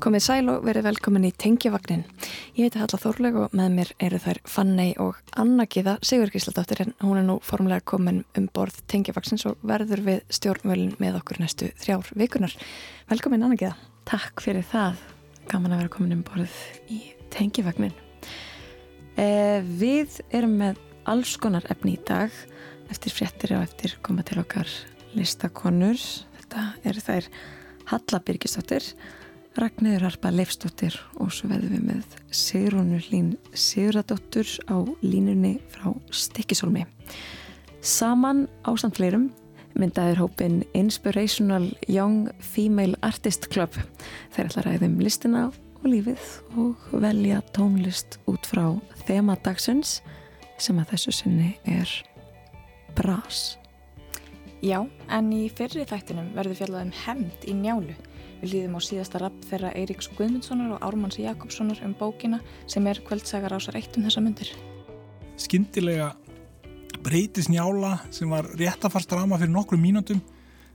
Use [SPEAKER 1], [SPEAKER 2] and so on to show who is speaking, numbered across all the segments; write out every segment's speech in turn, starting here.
[SPEAKER 1] Komið sæl og verið velkomin í Tengjavagnin. Ég heiti Halla Þórleg og með mér eru þær Fannei og Anna Gíða Sigur Gísladóttir en hún er nú formulega komin um borð Tengjavagnins og verður við stjórnvölin með okkur næstu þrjár vikunar. Velkomin Anna Gíða.
[SPEAKER 2] Takk fyrir það. Gaman að vera komin um borð í Tengjavagnin. Eh, við erum með alls konar efni í dag eftir fréttir og eftir koma til okkar listakonur. Þetta eru þær Halla Birgisdóttir Ragnæður Harpa Leifsdóttir og svo veðum við með Sigrúnur Lín Siguradóttur á línunni frá Stikkisólmi. Saman á samtleirum myndaður hópin Inspirational Young Female Artist Club. Þeir ætla að ræðum listina og lífið og velja tónlist út frá þema dagsins sem að þessu sinni er Brás.
[SPEAKER 3] Já, en í fyrri þættinum verður fjallað um hemd í njálu. Við líðum á síðasta rapp þeirra Eiríks Guðmundssonar og Ármanns Jakobssonar um bókina sem er kvöldsagar ásar eitt um þessa myndir.
[SPEAKER 4] Skindilega breytis njála sem var rétt að fara strama fyrir nokkru mínútum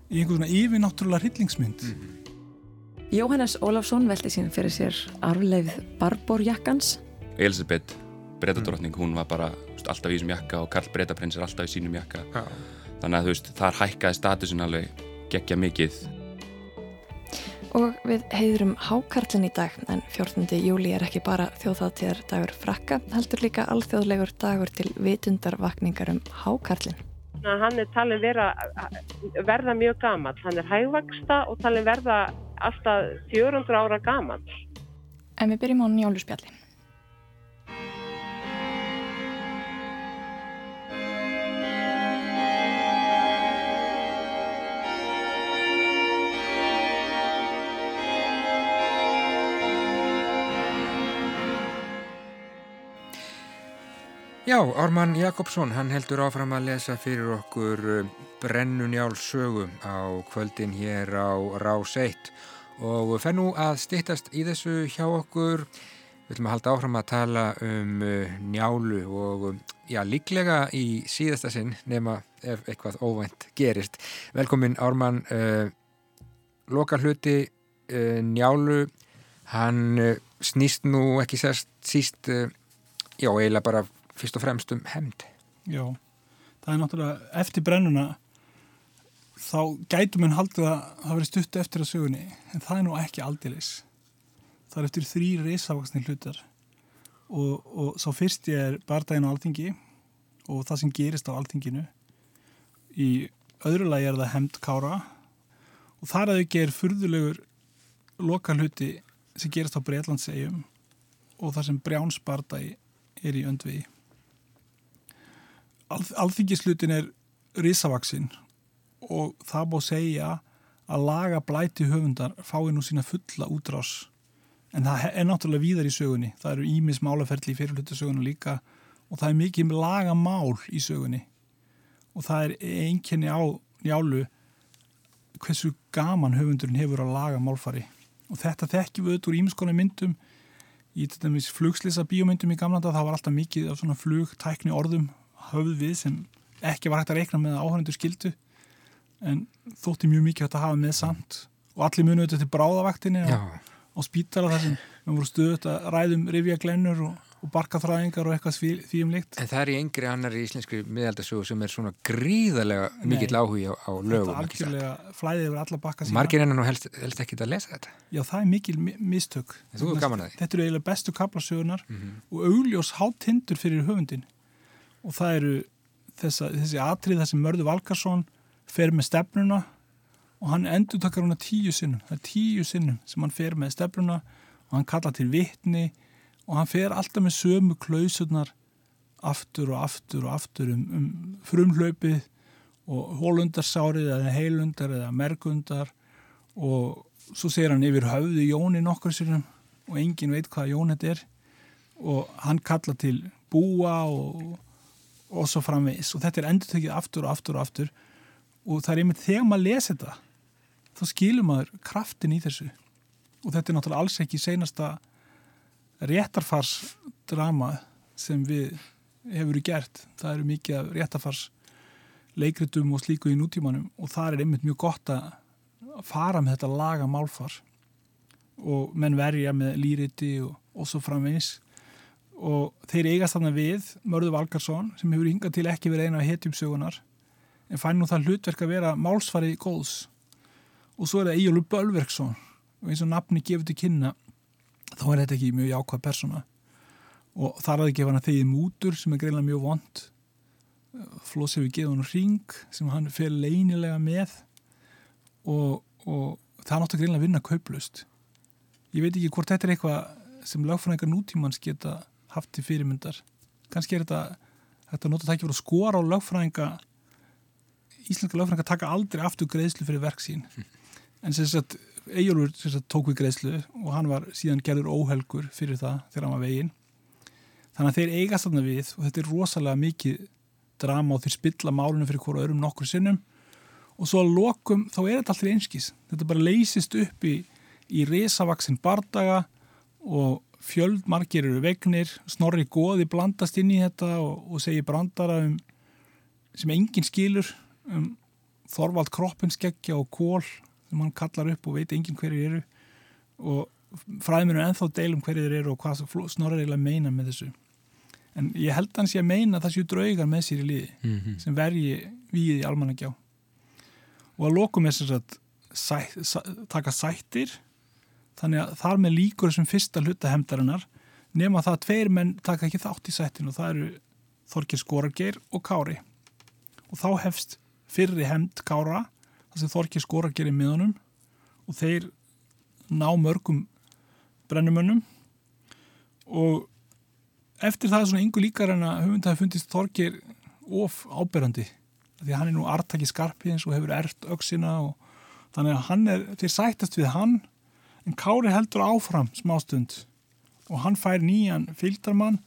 [SPEAKER 4] í einhvern svona yfirnáttúrulega hryllingsmynd. Mm
[SPEAKER 2] -hmm. Jóhannes Ólafsson velti sín fyrir sér arfleif Barborjakkans.
[SPEAKER 5] Elisabeth, breytadrottning, hún var bara veist, alltaf í þessum jakka og Karl Breytaprins er alltaf í sínum jakka. Ja. Þannig að þú veist, þar hækkaði statusin alveg geggja mikið
[SPEAKER 1] Og við heiðrum hákarlinn í dag en 14. júli er ekki bara þjóðþáttíðar dagur frakka, heldur líka alþjóðlegur dagur til vitundarvakningar um hákarlinn.
[SPEAKER 6] Hann er talin vera, verða mjög gaman, hann er hægvaksta og talin verða alltaf 400 ára gaman.
[SPEAKER 3] En við byrjum á njáluspjalli.
[SPEAKER 7] Já, Ármann Jakobsson, hann heldur áfram að lesa fyrir okkur um, Brennunjál sögu á kvöldin hér á Rás 1 og fer nú að stittast í þessu hjá okkur. Við ætlum að halda áfram að tala um uh, njálu og um, já, líklega í síðasta sinn nema ef eitthvað óvænt gerist. Velkomin Ármann, uh, lokal hluti njálu, hann snýst nú ekki sérst síst, já, eiginlega bara fyrst og fremst um hemd
[SPEAKER 4] Já, það er náttúrulega eftir brennuna þá gætum við haldið að það verið stutt eftir að sögunni en það er nú ekki aldilis það er eftir þrý reysavaksni hlutar og, og svo fyrst ég er bardaginn á alþingi og það sem gerist á alþinginu. Í öðru lagi er það hemd kára og þar að þau ger furðulegur lokal hluti sem gerist á Breitlandsegjum og þar sem brjánsbardagi er í öndviði alþingislutin er risavaksinn og það búið að segja að laga blæti höfundar fái nú sína fulla útrás. En það er náttúrulega víðar í sögunni. Það eru ímis málaferli í fyrirlutu sögunni líka og það er mikið laga mál í sögunni. Og það er einkenni á njálu hversu gaman höfundurinn hefur að laga málfari. Og þetta þekkjum við úr ímiskona myndum. Í flugslisa bíomyndum í gamla það var alltaf mikið af svona flugtækni orðum höfð við sem ekki var hægt að reikna með áhörnendur skildu en þótti mjög mikið hægt að hafa með samt. Og allir munu auðvitað til bráðavaktinni og, og spítala þar sem við vorum stöðut að ræðum rifja glennur og, og barkaþræðingar og eitthvað því um líkt.
[SPEAKER 7] En það er í yngri annar í íslensku miðaldasögu sem er svona gríðarlega mikill áhugi á, á lögum
[SPEAKER 4] Þetta algjörlega flæðið yfir alla bakka sína.
[SPEAKER 7] Margir enn og helst, helst ekki að lesa þetta.
[SPEAKER 4] Já það er mikil mistök. Þetta eru eiginlega bestu kaplasögunar mm -hmm. og augljós háttindur fyrir höfundin og það eru þessa, þessi atrið þessi Mörður Valkarsson fer með stefnuna og hann endur takkar húnna tíu sinnum. Það er tíu sinnum sem hann fer með stefnuna og hann kalla til vittni og hann fer alltaf með sömu klausunar aftur og aftur og aftur um, um frumhlaupið og hólundarsárið eða heilundar eða mergundar og svo segir hann yfir höfðu Jóni nokkur sinnum og engin veit hvað Jón þetta er. Og hann kalla til búa og og svo framvegis. Og þetta er endur tekið aftur og aftur og aftur. Og það er einmitt þegar maður lesi þetta þá skilur maður kraftin í þessu. Og þetta er náttúrulega alls ekki seinasta réttarfarsdrama sem við hefur gert. Það eru mikið af réttarfars leikritum og slíku í nútímanum. Og það er einmitt mjög gott að fara með þetta laga málfar og menn verja með lýriti og, og svo framvegs og þeir eigast þarna við Mörður Valgarsson sem hefur hingað til ekki verið eina af hetjumsögunar en fær nú það hlutverk að vera málsfari góðs. Og svo er það Egilur Bölverksson. Og eins og nafni gefur til kynna þá er þetta ekki mjög jákvæð persóna. Og þar að gefa hann að þegið mútur sem er greinlega mjög vond. Floss hefur gefið hann ring sem hann fer leinilega með. Og, og það er náttúrulega greinlega að vinna kauplust ég veit ekki hvort þetta er eitthvað sem lögfræðingar nútímans geta haft til fyrirmyndar. Kannski er þetta þetta nota verið að skora á lögfræðinga íslenska lögfræðinga taka aldrei aftur greiðslu fyrir verk sín. En sem sagt Ejjólfur tók við greiðslu og hann var síðan gerður óhelgur fyrir það þegar hann var veginn. Þannig að þeir eigast þarna við og þetta er rosalega mikið drama og þeir spilla málunum fyrir hverju örum nokkur sinnum. Og svo að lokum þá er þetta alltaf einskís þetta bara leysist upp í, í resavaksin bardaga og fjöldmargir eru vegnir snorri goði blandast inn í þetta og, og segir brandara um, sem enginn skilur um Þorvald kroppinskekja og kól sem hann kallar upp og veit enginn hverju eru. Og fræðmur er enþá deilum hverju þeir eru og hvað snorri eiginlega meina með þessu. En ég held hans ég að meina að það séu draugar með sér í liði mm -hmm. sem vergi við í almannagjá. Og að lokum er þess að sæ, sæ, taka sættir þannig að þar með líkur þessum fyrsta hlutahemdarinnar nema það að tveir menn taka ekki þátt í sættin og það eru Þorkir Skorargeir og Kári. Og þá hefst fyrri hemd Kára þar sem Þorkir Skorargeir er miðunum og þeir ná mörgum brennumönnum og eftir það er svona yngu líkar en að höfund hafi fundist Þorkir of áberandi því að hann er nú artaki skarpi eins og hefur ert auksina og þannig að hann er, þeir sættast við hann en Kári heldur áfram smástund og hann fær nýjan fylgdarmann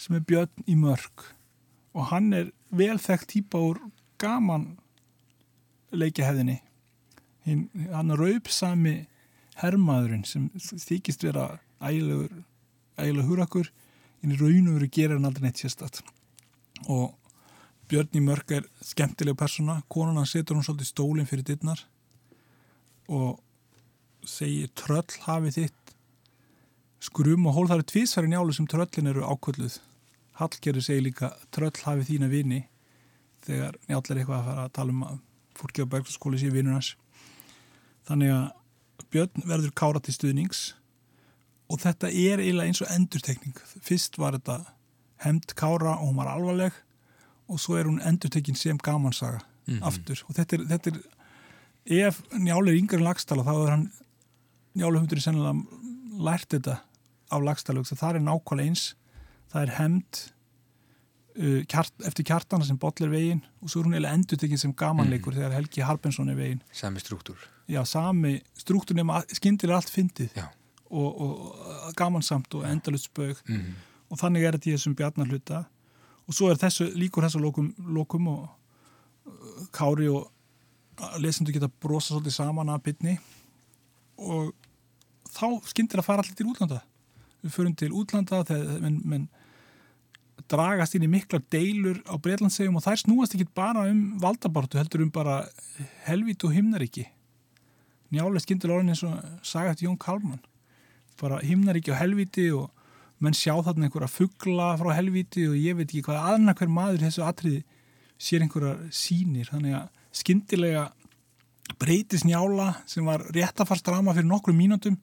[SPEAKER 4] sem er Björn í mörg og hann er velþekkt típa úr gaman leikihefðinni hann raupsami herrmaðurinn sem þykist vera ægilegur ægilegur hurakur en í raun og veru gerir hann aldrei neitt sérstatt og Björn í mörg er skemmtileg persóna. Konan hann setur hann svolítið stólinn fyrir dittnar og segir tröll hafið þitt skrum og hól. Það eru tvísfæri njálu sem tröllin eru ákvölduð Hallgerður segir líka tröll hafið þína vini. Þegar njáll er eitthvað að fara að tala um að fólki á bergskóli sé vinunars þannig að Björn verður kára til stuðnings. Og þetta er eiginlega eins og endurtekning. Fyrst var þetta hemd kára og hún var alvarleg og svo er hún endurtekinn sem gamansaga mm -hmm. aftur. Og þetta er, þetta er ef Njáli er yngre en lagstala þá er hann Njáli hundur er sennilega lært þetta af lagstala það er nákvæmlega eins. Það er hemd uh, kjart, eftir kjartana sem bollir veginn og svo er hún eiginlega endurtekinn sem gamanleikur mm þegar Helgi Harbensson er veginn.
[SPEAKER 7] Sami struktúr.
[SPEAKER 4] Já, sami struktúr nema skindilega allt fyndið og, og gamansamt og endalust spög mm og þannig er þetta í þessum bjarnarluta og svo er þessu líkur þessu lokum, lokum og uh, kári og lesendu geta brosa svolítið saman að bytni og þá skyndir að fara allir til útlanda. Við förum til útlanda þegar menn, menn dragast inn í mikla deilur á Breitlandsegjum og þær snúast ekki bara um valdabartu heldur um bara helvit og himnaríki. Njálega skyndir orðin eins og sagast Jón Kalman. Bara himnaríki á helviti og menn sjá þarna einhverja fuggla frá helviti og ég veit ekki hvað aðna hver maður þessu atriði sér einhverja sínir þannig að skindilega breytis njála sem var réttafarsdrama fyrir nokkru mínútum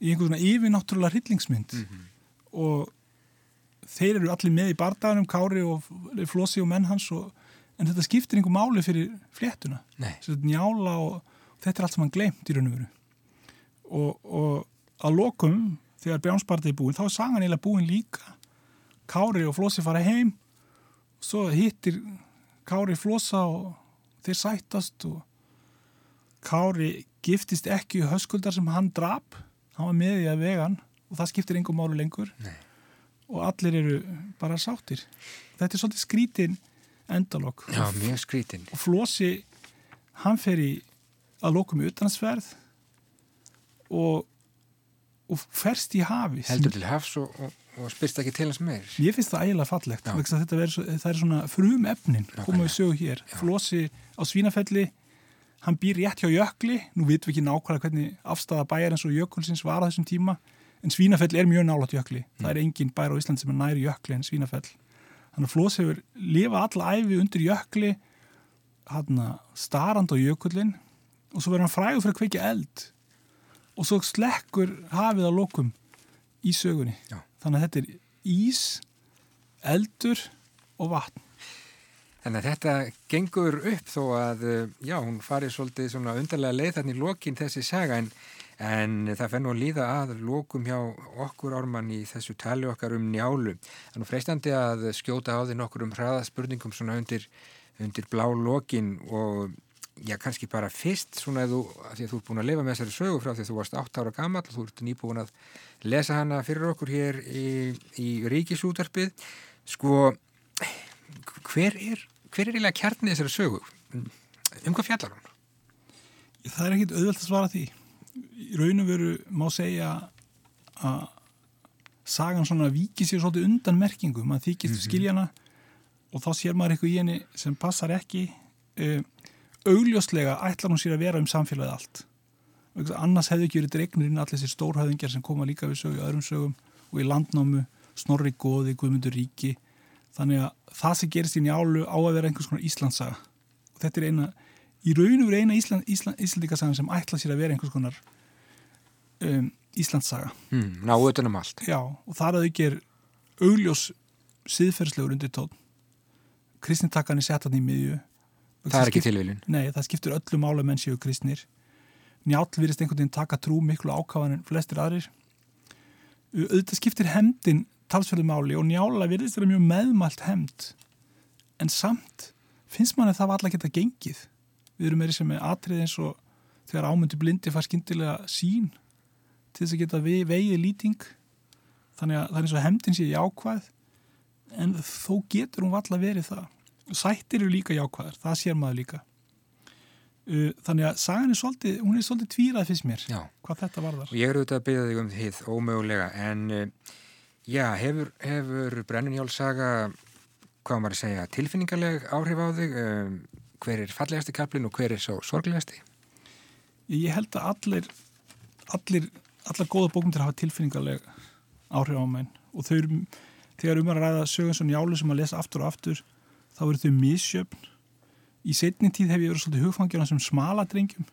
[SPEAKER 4] í einhvern svona yfirnáttúrulega hryllingsmynd. Mm -hmm. og þeir eru allir með í bardagunum Kári og Flossi og menn hans og, en þetta skiptir einhver máli fyrir fléttuna. Njála og, og þetta er allt sem hann glemt í raun og veru. Og, og að lokum þegar Bjánsparti er búin þá er sagan eiginlega búin líka. Kári og Flossi fara heim svo hittir Kári Flossa og þeir sættast og Kári giftist ekki höskuldar sem hann drap hann var með í að vegan og það skiptir engum málu lengur. Nei. og allir eru bara sáttir. Þetta er svolítið skrítin endalokk
[SPEAKER 7] Já, mjög skrítin
[SPEAKER 4] og Flossi hann fer í að lokum í utanansverð og og ferst í hafi
[SPEAKER 7] heldur til hafs og, og, og spyrst ekki til hans meir.
[SPEAKER 4] Ég finnst það ægilega fallegt veri, það er svona frum efnin komum við sögu hér. Já. Flósi á Svínafelli hann býr rétt hjá jökli, nú vitum við ekki nákvæmlega hvernig afstæða bæjar eins og jökulsins var á þessum tíma, en Svínafell er mjög nálat jökli, mm. það er engin bæjar á Ísland sem er næri jökli en Svínafell. Þannig að Flós hefur lifa alla æfi undir jökli hann starand á jökullin og svo verður hann frægur fyrir að kveikja eld. Og svo slekkur hafið á lokum í sögunni. Já. þannig að þetta er ís eldur og vatn
[SPEAKER 7] Þannig að þetta gengur upp þó að, eh, já, hún farið svolítið svona undarlega leið þannig lókin þessi saga en, en það fennu að líða að lókum hjá okkur ármann í þessu tali okkar um njálu. Þannig freistandi að skjóta á því nokkur um hraðaspurningum svona undir, undir blá lókin og já, kannski bara fyrst svona að þú, að því að þú ert búin að lifa með þessari sögu frá því að þú varst 8 ára gammal og þú ert nýbúin að lesa hana fyrir okkur hér í, í ríkisútarpið. Sko, hver er hver er eiginlega kjarnið þessari sögu? Um hvað fjallar hún?
[SPEAKER 4] Það er ekkit auðvelt að svara því. Í raun og veru má segja að sagan svona vikið sér svolítið undan merkingu. Man þykist mm -hmm. skiljana og þá sér maður eitthvað í henni sem passar ekki. Uh, augljóslega ætlar hún sér að vera um samfélagið allt. Annars hefðu ekki verið dregnur inn allir þessi stórhauðingar sem koma líka við sögu, öðrum sögum og í landnámu, Snorri Góði, Guðmundur Ríki þannig að það sem gerist í njálu á að vera einhvers konar Íslandsaga og þetta er eina, í raun og veru eina Ísland, Ísland, Íslandikasagan sem ætla sér að vera einhvers konar um, Íslandsaga
[SPEAKER 7] mm, Ná utanum allt.
[SPEAKER 4] Já, og það að þau ger augljós siðferðslegur undir tón kristnintakkan er sett hann í miðju.
[SPEAKER 7] Það er ekki tilvílin
[SPEAKER 4] Nei, það skiptur öllu mála menn séu kristnir. Njál virist einhvern veginn taka trú miklu ákáðan en flestir aðrir. Auðvitað skiptir hemdin talsverðu máli og njála virðist þeirra mjög meðmalt hemd en samt finnst manni það var alltaf geta gengið. Við erum meiri sem er atrið eins og þegar ámyndi blindi fær skindilega sín til þess að geta ve vegið lýting. Þannig að það er eins og hemdin sé jákvæð en þó getur hún alltaf verið það. Sættir eru líka jákvæðar, það sér maður líka. Uh, þannig að sagan er svolítið, hún er svolítið tvírað fyrst mér Já. hvað þetta varðar.
[SPEAKER 7] Og ég er auðvitað að byggja þig um því ómögulega en uh, Já, hefur, hefur Brennunjálsaga, hvað maður að segja, tilfinningarleg áhrif á þig? Um, hver er fallegasti kaplinn og hver er svo sorglegasti?
[SPEAKER 4] Ég held að allir, allir, allar góða bókumtir hafa tilfinningarleg áhrif á mæn og þau eru, þegar um að ræða sögum svo njálu sem að lesa aftur og aftur, þá eru þau misjöfn. Í setni tíð hef ég verið svolítið hugfangjörna sem smaladrengjum.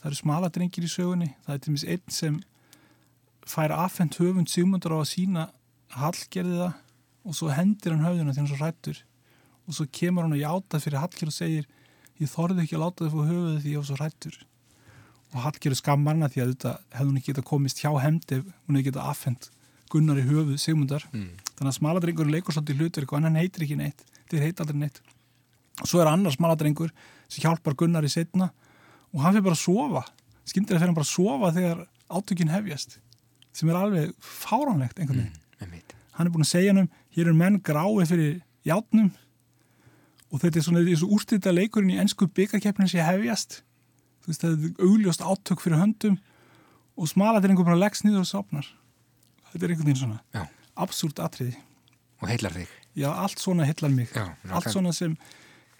[SPEAKER 4] Það eru smaladrengjir í sögunni. Það er til dæmis einn sem fær afhengt höfund Sigmundar á að sína Hallgerði það og svo hendir hann höfðuna því hann svo rættur og svo kemur hann að játa fyrir Hallgerð og segir ég þorði ekki að láta þið fór höfuðu því ég var svo rættur og Hallgerð skammar hana því að þetta hefði hún ekki geta komist hjá hendi ef hún hefði geta afhengt Gunnar í höfuð Sigmundar. Mm. þannig að smaladrengurinn leikur svolítið hlutverk og hann heitir ekki neitt þeir heit aldrei neitt. Og svo er annar smaladrengur sem hjálpar Gunnar í setna og hann fyrir bara að sofa. Skyndir að fyrir hann bara að sofa þegar átökinn hefjast sem er alveg fáránlegt einhvern veginn. Mm, hann er búin að segja hann um hér er menn grái fyrir játnum og þetta er svona þessu úrstýrta leikurinn í ennsku byggarkeppnin sem hefjast. Þú veist það er augljóst átök fyrir höndum og smalatir einhvern veginn að leggst nýður og sopnar þetta er einhvern veginn svona Já. absúrt atriði.
[SPEAKER 7] Og heillar þig.
[SPEAKER 4] Já, allt svona heillar mig. Já, allt svona sem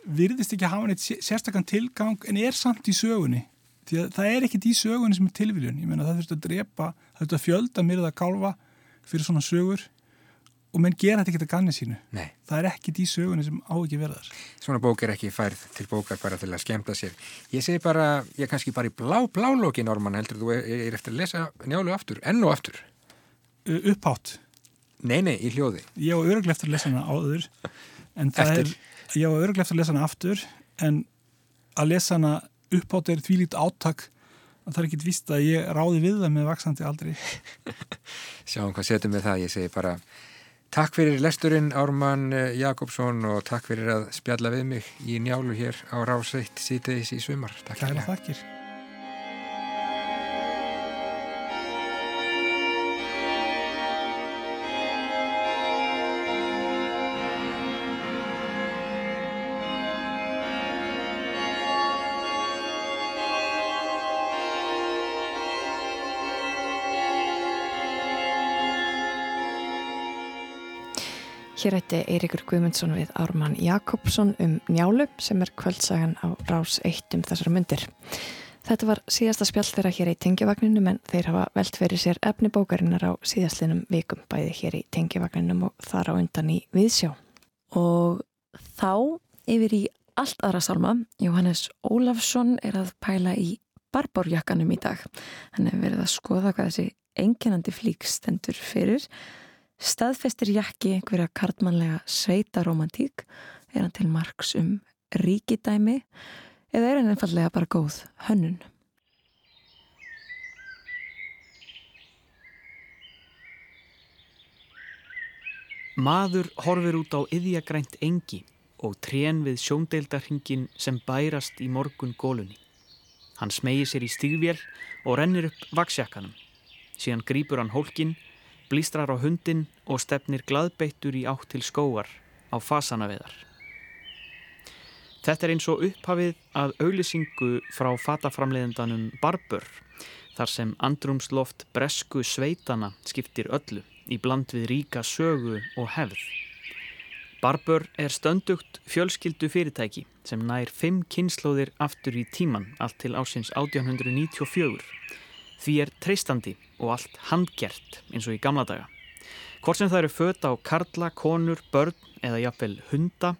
[SPEAKER 4] virðist ekki að hafa neitt sérstakann tilgang en er samt í sögunni því að það er ekkit í sögunni sem er tilvíljun ég meina það þurft að drepa, það þurft að fjölda myrða kálfa fyrir svona sögur og menn gera þetta ekki að ganni sínu.
[SPEAKER 7] Nei.
[SPEAKER 4] það er ekkit í sögunni sem á ekki verðar
[SPEAKER 7] Svona bók er ekki færð til bókar bara til að skemta sér. Ég segi bara, ég er kannski bara í blá blálóki norman heldur þú er, er eftir að lesa njálu aftur, enn og aftur?
[SPEAKER 4] Upphátt.
[SPEAKER 7] Nei, nei, í hljóði.
[SPEAKER 4] Ég á öruglega eftir að lesa hana áður en það eftir. er, ég á öruglega eftir að lesa hana aftur en að lesa hana upphátt er því lít áttak að það er ekkit vist að ég ráði við það með vaksandi aldrei
[SPEAKER 7] Sjáum hvað setjum við það, ég segi bara takk fyrir lesturinn Ármann eh, Jakobsson og takk fyrir að spjalla við mig í njálu hér á Ráseitt síðdeis í sumar.
[SPEAKER 4] Takk fyrir
[SPEAKER 1] Hér ætti Eirikur Guðmundsson við Ármann Jakobsson um njálu sem er kvöldsagan á rás eitt um þessara myndir. Þetta var síðasta spjall þeirra hér í tengjavagninum en þeir hafa velt verið sér efni bókarinnar á síðastlinum vikum bæði hér í tengjavagninum og þar á undan í viðsjá.
[SPEAKER 2] Og þá yfir í allt aðra salma, Jóhannes Ólafsson er að pæla í barborjakkanum í dag. Hann hefur verið að skoða hvað þessi enginandi flík stendur fyrir Staðfestir jakki einhverja kartmannlega sveitaromantík? Er hann til margs um ríkidæmi? Eða er hann einfallega bara góð hönnun?
[SPEAKER 8] Maður horfir út á yðjagrænt engi og trén við sjóndeildarhingin sem bærast í morgun gólunni. Hann smegi sér í stígvél og rennir upp vaksjakkanum. Síðan grýpur hann hólkin blístrar á hundin og stefnir gladbeittur í átt til skóar á fasanaveðar. Þetta er eins og upphafið að auglisingu frá fataframleiðendanum Barber þar sem andrumsloft bresku sveitana skiptir öllu í bland við ríka sögu og hefð. Barber er stöndugt fjölskyldu fyrirtæki sem nær fimm kynnslóðir aftur í tíman allt til ásins 1894 Því er treystandi og allt handgert eins og í gamla daga. Hvort sem það eru föta á karla, konur, börn eða jafnvel hunda,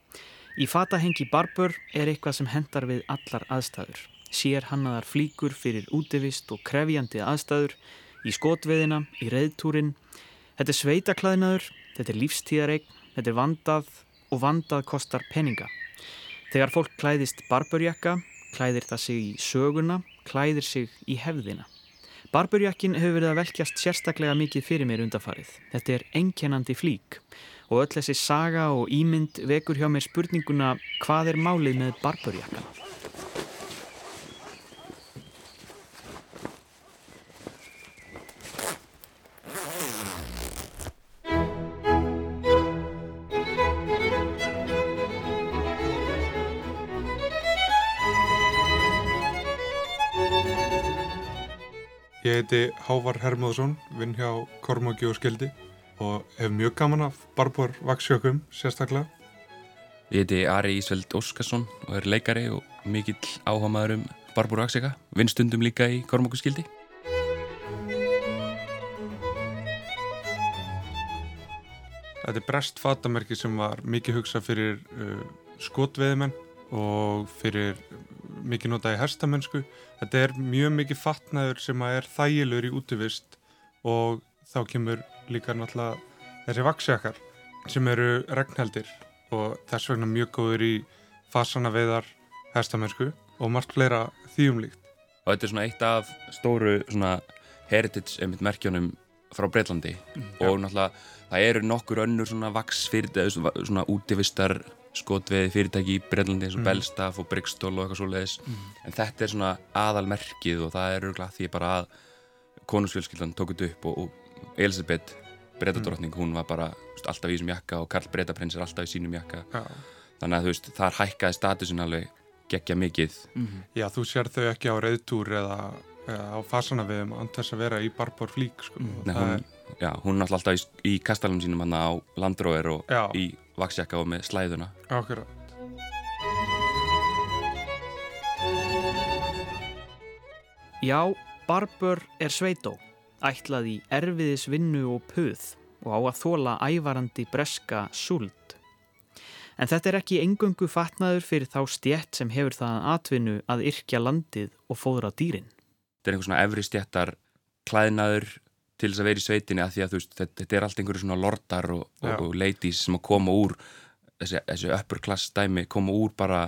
[SPEAKER 8] í fatahengi barbur er eitthvað sem hendar við allar aðstæður. Sér hannaðar flíkur fyrir útivist og krefjandi aðstæður, í skotveðina, í reyðtúrin. Þetta er sveitaklæðinaður, þetta er lífstíðareign, þetta er vandað og vandað kostar peninga. Þegar fólk klæðist barburjakka, klæðir það sig í söguna, klæðir sig í hefðina. Barburjakkin hefur verið að velkjast sérstaklega mikið fyrir mér undafarið. Þetta er enkennandi flík og öll þessi saga og ímynd vekur hjá mér spurninguna hvað er málið með barburjakkan?
[SPEAKER 9] Ég heiti Hávar Hermóðsson, vinn hjá Kormáki og Skildi og hef mjög gaman af Barbor Vaksjökum sérstaklega.
[SPEAKER 5] Ég heiti Ari Ísveld Óskarsson og er leikari og mikill áhuga maður um Barbor Vaksjöka, vinn stundum líka í Kormáki og Skildi.
[SPEAKER 9] Þetta er brest fatamerki sem var mikið hugsað fyrir uh, skotveðimenn og fyrir mikið notað í herstamennsku. Þetta er mjög mikið fatnaður sem er þægilegur í útivist og þá kemur líka náttúrulega þessi vaksjakar sem eru regnheldir og þess vegna mjög góður í fasana veiðar herstamennsku og margt fleira þýjumlíkt.
[SPEAKER 5] Og þetta er svona eitt af stóru svona heritage merkjónum frá Breitlandi mm, og náttúrulega það eru nokkur önnur svona vaksfyrir, svona útivistar skotveið fyrirtæki í Breitlandi eins og mm. Belstaff og Brigstol og eitthvað svo leiðis mm. en þetta er svona aðalmerkið og það er örgulega því bara að konusfjölskyldan tók þetta upp og, og Elisabeth breytadrottning, mm. hún var bara veist, alltaf í þessum jakka og Karl Breytaprins er alltaf í sínum jakka ja. þannig að þú veist, þar hækkaði statusin alveg gegja mikið
[SPEAKER 9] -hmm. Já, þú sér þau ekki á reyðtúr eða, eða á fasanaviðum andast að vera í Barbar flík sko.
[SPEAKER 5] Nei, hún, er... Já, hún er alltaf í, í kastalum sínum hann á Landróer og já. í vaksjakka og með slæðuna.
[SPEAKER 9] Akkurat.
[SPEAKER 8] Já, Barber er sveitó ætlað í erfiðis vinnu og puð og á að þóla ævarandi breska súld. En þetta er ekki engöngu fatnaður fyrir þá stjett sem hefur það atvinnu að yrkja landið og fóðra dýrin.
[SPEAKER 5] Þetta er einhvers svona efri stjettar klæðnaður til þess að vera í sveitinni að því að veist, þetta, þetta er allt einhverju svona lordar og, og, og ladies sem að koma úr þessi, þessi upper class dæmi koma úr bara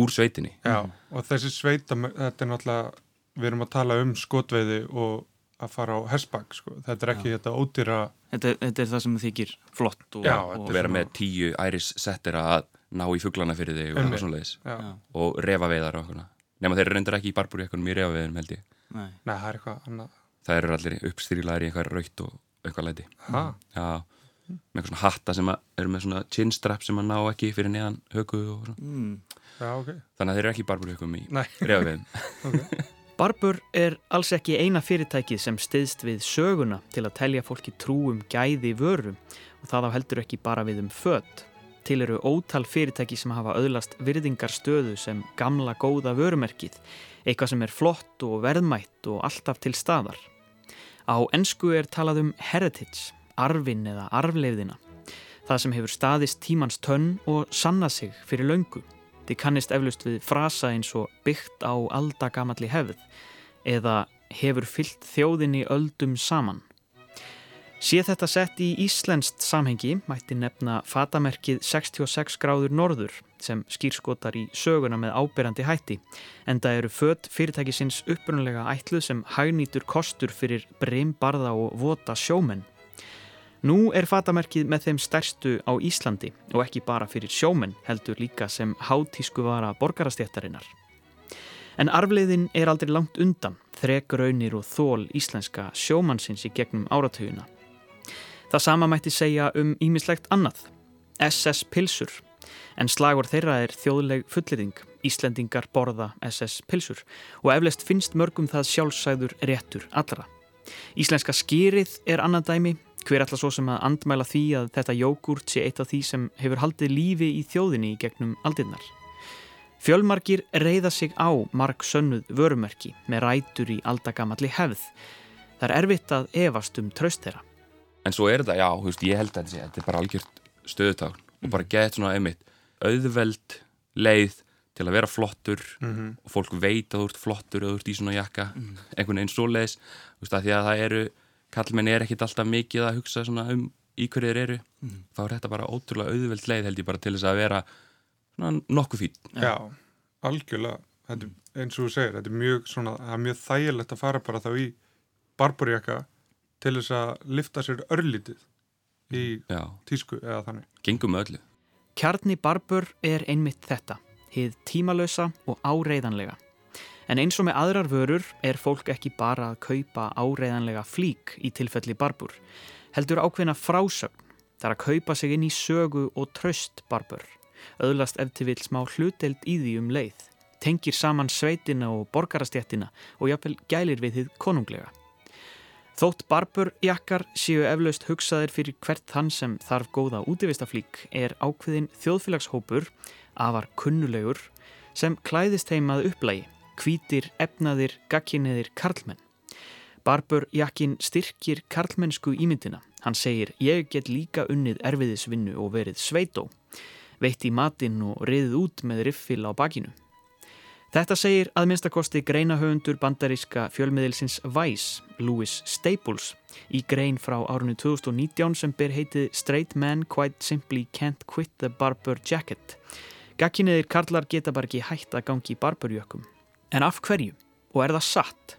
[SPEAKER 5] úr sveitinni.
[SPEAKER 9] Já, og þessi sveita, þetta er náttúrulega við erum að tala um skotveiði og að fara á hersbak sko. þetta er ekki Já. þetta ódýra
[SPEAKER 8] þetta, þetta er það sem þykir flott
[SPEAKER 5] og, Já, og vera með tíu æris settir að ná í fugglana fyrir þig og svona leiðis og refa veiðar nema þeir reyndir ekki í barbúri ekkunum í refa veiðum held ég.
[SPEAKER 9] Nei, Nei það er eitthvað annað
[SPEAKER 5] það eru allir uppstýrilaðir í eitthvað raut og eitthvað læti Já, með eitthvað svona hatta sem eru með svona chinstrap sem að ná ekki fyrir neðan höku og svona mm.
[SPEAKER 9] Já, okay.
[SPEAKER 5] þannig að þeir eru ekki barburhökum í refaviðin
[SPEAKER 8] okay. Barbur er alls ekki eina fyrirtækið sem stiðst við söguna til að telja fólki trúum gæði vörum og það á heldur ekki bara við um född. Til eru ótal fyrirtæki sem hafa öðlast virðingar stöðu sem gamla góða vörumerkið, eitthvað sem er flott og verðmætt og alltaf til staðar. Á ennsku er talað um heritage, arfin eða arfleiðina. Það sem hefur staðist tímans tönn og sanna sig fyrir löngu. Þið kannist eflust við frasa eins og byggt á aldagamalli hefð eða hefur fyllt þjóðinni öldum saman. Sé þetta sett í Íslenskt samhengi mætti nefna fatamerkið 66 gráður norður sem skýrskotar í söguna með ábyrjandi hætti en það eru fött fyrirtækisins upprunlega ætluð sem hagnýtur kostur fyrir breymbarða og vota sjómenn. Nú er fatamerkið með þeim stærstu á Íslandi og ekki bara fyrir sjómenn heldur líka sem hátísku vara borgarastjættarinnar. En arfleiðin er aldrei langt undan, þrek raunir og þól íslenska sjómannsins í gegnum áratuguna. Það sama mætti segja um ímislegt annað, SS Pilsur, en slagur þeirra er þjóðleg fullirðing, Íslendingar borða SS Pilsur og eflest finnst mörgum það sjálfsæður réttur allra. Íslenska skýrið er annað dæmi, hver alltaf svo sem að andmæla því að þetta jógurt sé eitt af því sem hefur haldið lífi í þjóðinni í gegnum aldinnar. Fjölmarkir reyða sig á marg sönnuð vörumerki með rætur í aldagamalli hefð. Það er erfitt að evast um traust þeirra
[SPEAKER 5] en svo er þetta, já, þú veist, ég held að þetta, þetta er bara algjört stöðutákn og bara gett svona einmitt auðveld leið til að vera flottur mm -hmm. og fólk veit að þú ert flottur og þú ert í svona jakka mm -hmm. einhvern veginn svo leiðis, þú veist, að því að það eru kallmenn er ekkit alltaf mikið að hugsa svona um í hverju þeir eru mm -hmm. þá er þetta bara ótrúlega auðveld leið held ég bara til þess að vera svona nokkuð fín
[SPEAKER 9] Já, algjörlega þetta, eins og þú segir, þetta er mjög svona, er mjög þægilegt að fara bara þá í barburjakka til þess að lifta sér örlítið í Já. tísku eða þannig.
[SPEAKER 5] Gengum öllu.
[SPEAKER 8] Kjarni Barbur er einmitt þetta, hið tímalösa og áreiðanlega. En eins og með aðrar vörur er fólk ekki bara að kaupa áreiðanlega flík í tilfelli Barbur. Heldur ákveðna frásögn, þar að kaupa sig inn í sögu og tröst Barbur. Öðlast eftir vil smá hluteld í því um leið. Tengir saman sveitina og borgarastjættina og jáfnvel gælir við þið konunglega. Þótt barburjakkar séu eflaust hugsaðir fyrir hvert þann sem þarf góða útivistaflík er ákveðin þjóðfélagshópur, afar kunnulegur, sem klæðist heimað upplægi, kvítir, efnaðir, gagginniðir karlmenn. Barburjakkin styrkir karlmennsku ímyndina. Hann segir, ég get líka unnið erfiðisvinnu og verið sveitó, veitt í matinn og riðið út með riffil á bakinu. Þetta segir að minnstakosti greinahöfundur bandaríska fjölmiðilsins Vice, Louis Staples, í grein frá árunni 2019 sem ber heitið Straight Men Quite Simply Can't Quit the Barber Jacket. Gakkinniðir karlar geta bara ekki hægt að gangi í barberjökum. En af hverju? Og er það satt?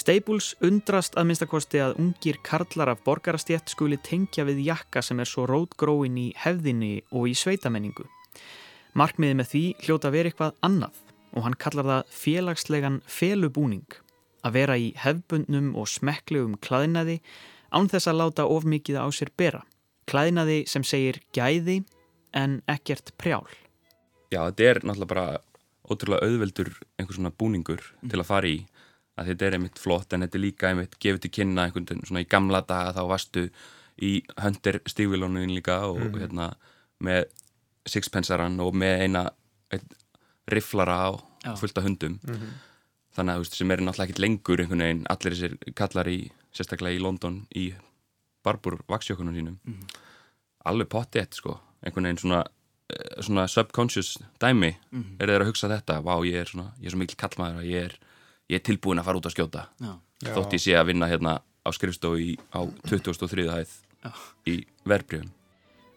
[SPEAKER 8] Staples undrast að minnstakosti að ungir karlar af borgarastjett skuli tengja við jakka sem er svo rótgróin í hefðinni og í sveitamenningu. Markmiði með því hljóta verið eitthvað annað og hann kallar það félagslegan felubúning að vera í hefbundnum og smekklegum klæðinaði án þess að láta of mikið á sér bera. Klæðinaði sem segir gæði en ekkert prjál.
[SPEAKER 5] Já, þetta er náttúrulega bara ótrúlega auðveldur einhvers svona búningur mm. til að fara í að þetta er einmitt flott en þetta er líka einmitt gefið til kynna einhvern veginn svona í gamla daga þá varstu í höndir stígvilónuðin líka og mm. hérna með sixpensaran og með eina ein, rifflara á fullta hundum mm -hmm. þannig að þú veist sem er náttúrulega ekkit lengur einhvern veginn allir þessir kallar í sérstaklega í London í barbur vaksjökunum sínum mm -hmm. alveg pottið sko einhvern veginn svona, eh, svona subconscious dæmi mm -hmm. er þeir að hugsa þetta vá ég er svona, ég er svo mikil kallmaður að ég er, ég er tilbúin að fara út að skjóta Já. þótt ég sé að vinna hérna á skrifstofu á 2003. hæð í verbreyfum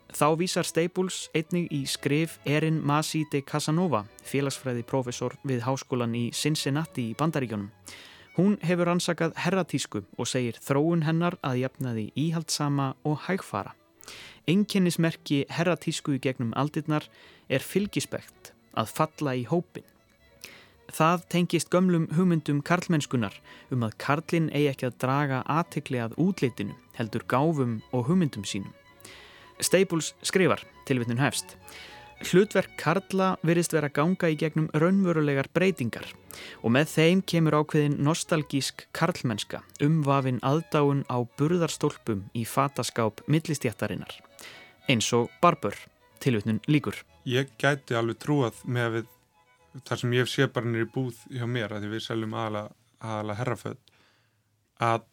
[SPEAKER 8] Þá vísar Staples einnig í skrif Erin Masi de Casanova, félagsfræði profesor við háskólan í Cincinnati í Bandaríkjónum. Hún hefur ansakað herratísku og segir þróun hennar að jafnaði íhaldsama og hægfara. Enginnismerki herratísku í gegnum aldirnar er fylgispekt að falla í hópin. Það tengist gömlum hugmyndum karlmennskunar um að karlinn eigi ekki að draga aðtekli að útleitinu heldur gáfum og hugmyndum sínum. Staples skrifar, tilvittnum hefst. hlutverk Karla virðist vera ganga í gegnum raunverulegar breytingar og með þeim kemur ákveðin nostalgísk karlmennska umvafin aðdáun á burðarstólpum í fataskáp millistjættarinnar eins og Barber, tilvitnun líkur.
[SPEAKER 9] Ég gæti alveg trúað með við, þar sem ég sé bara nýri búð hjá mér að við seljum aðalega herraföld að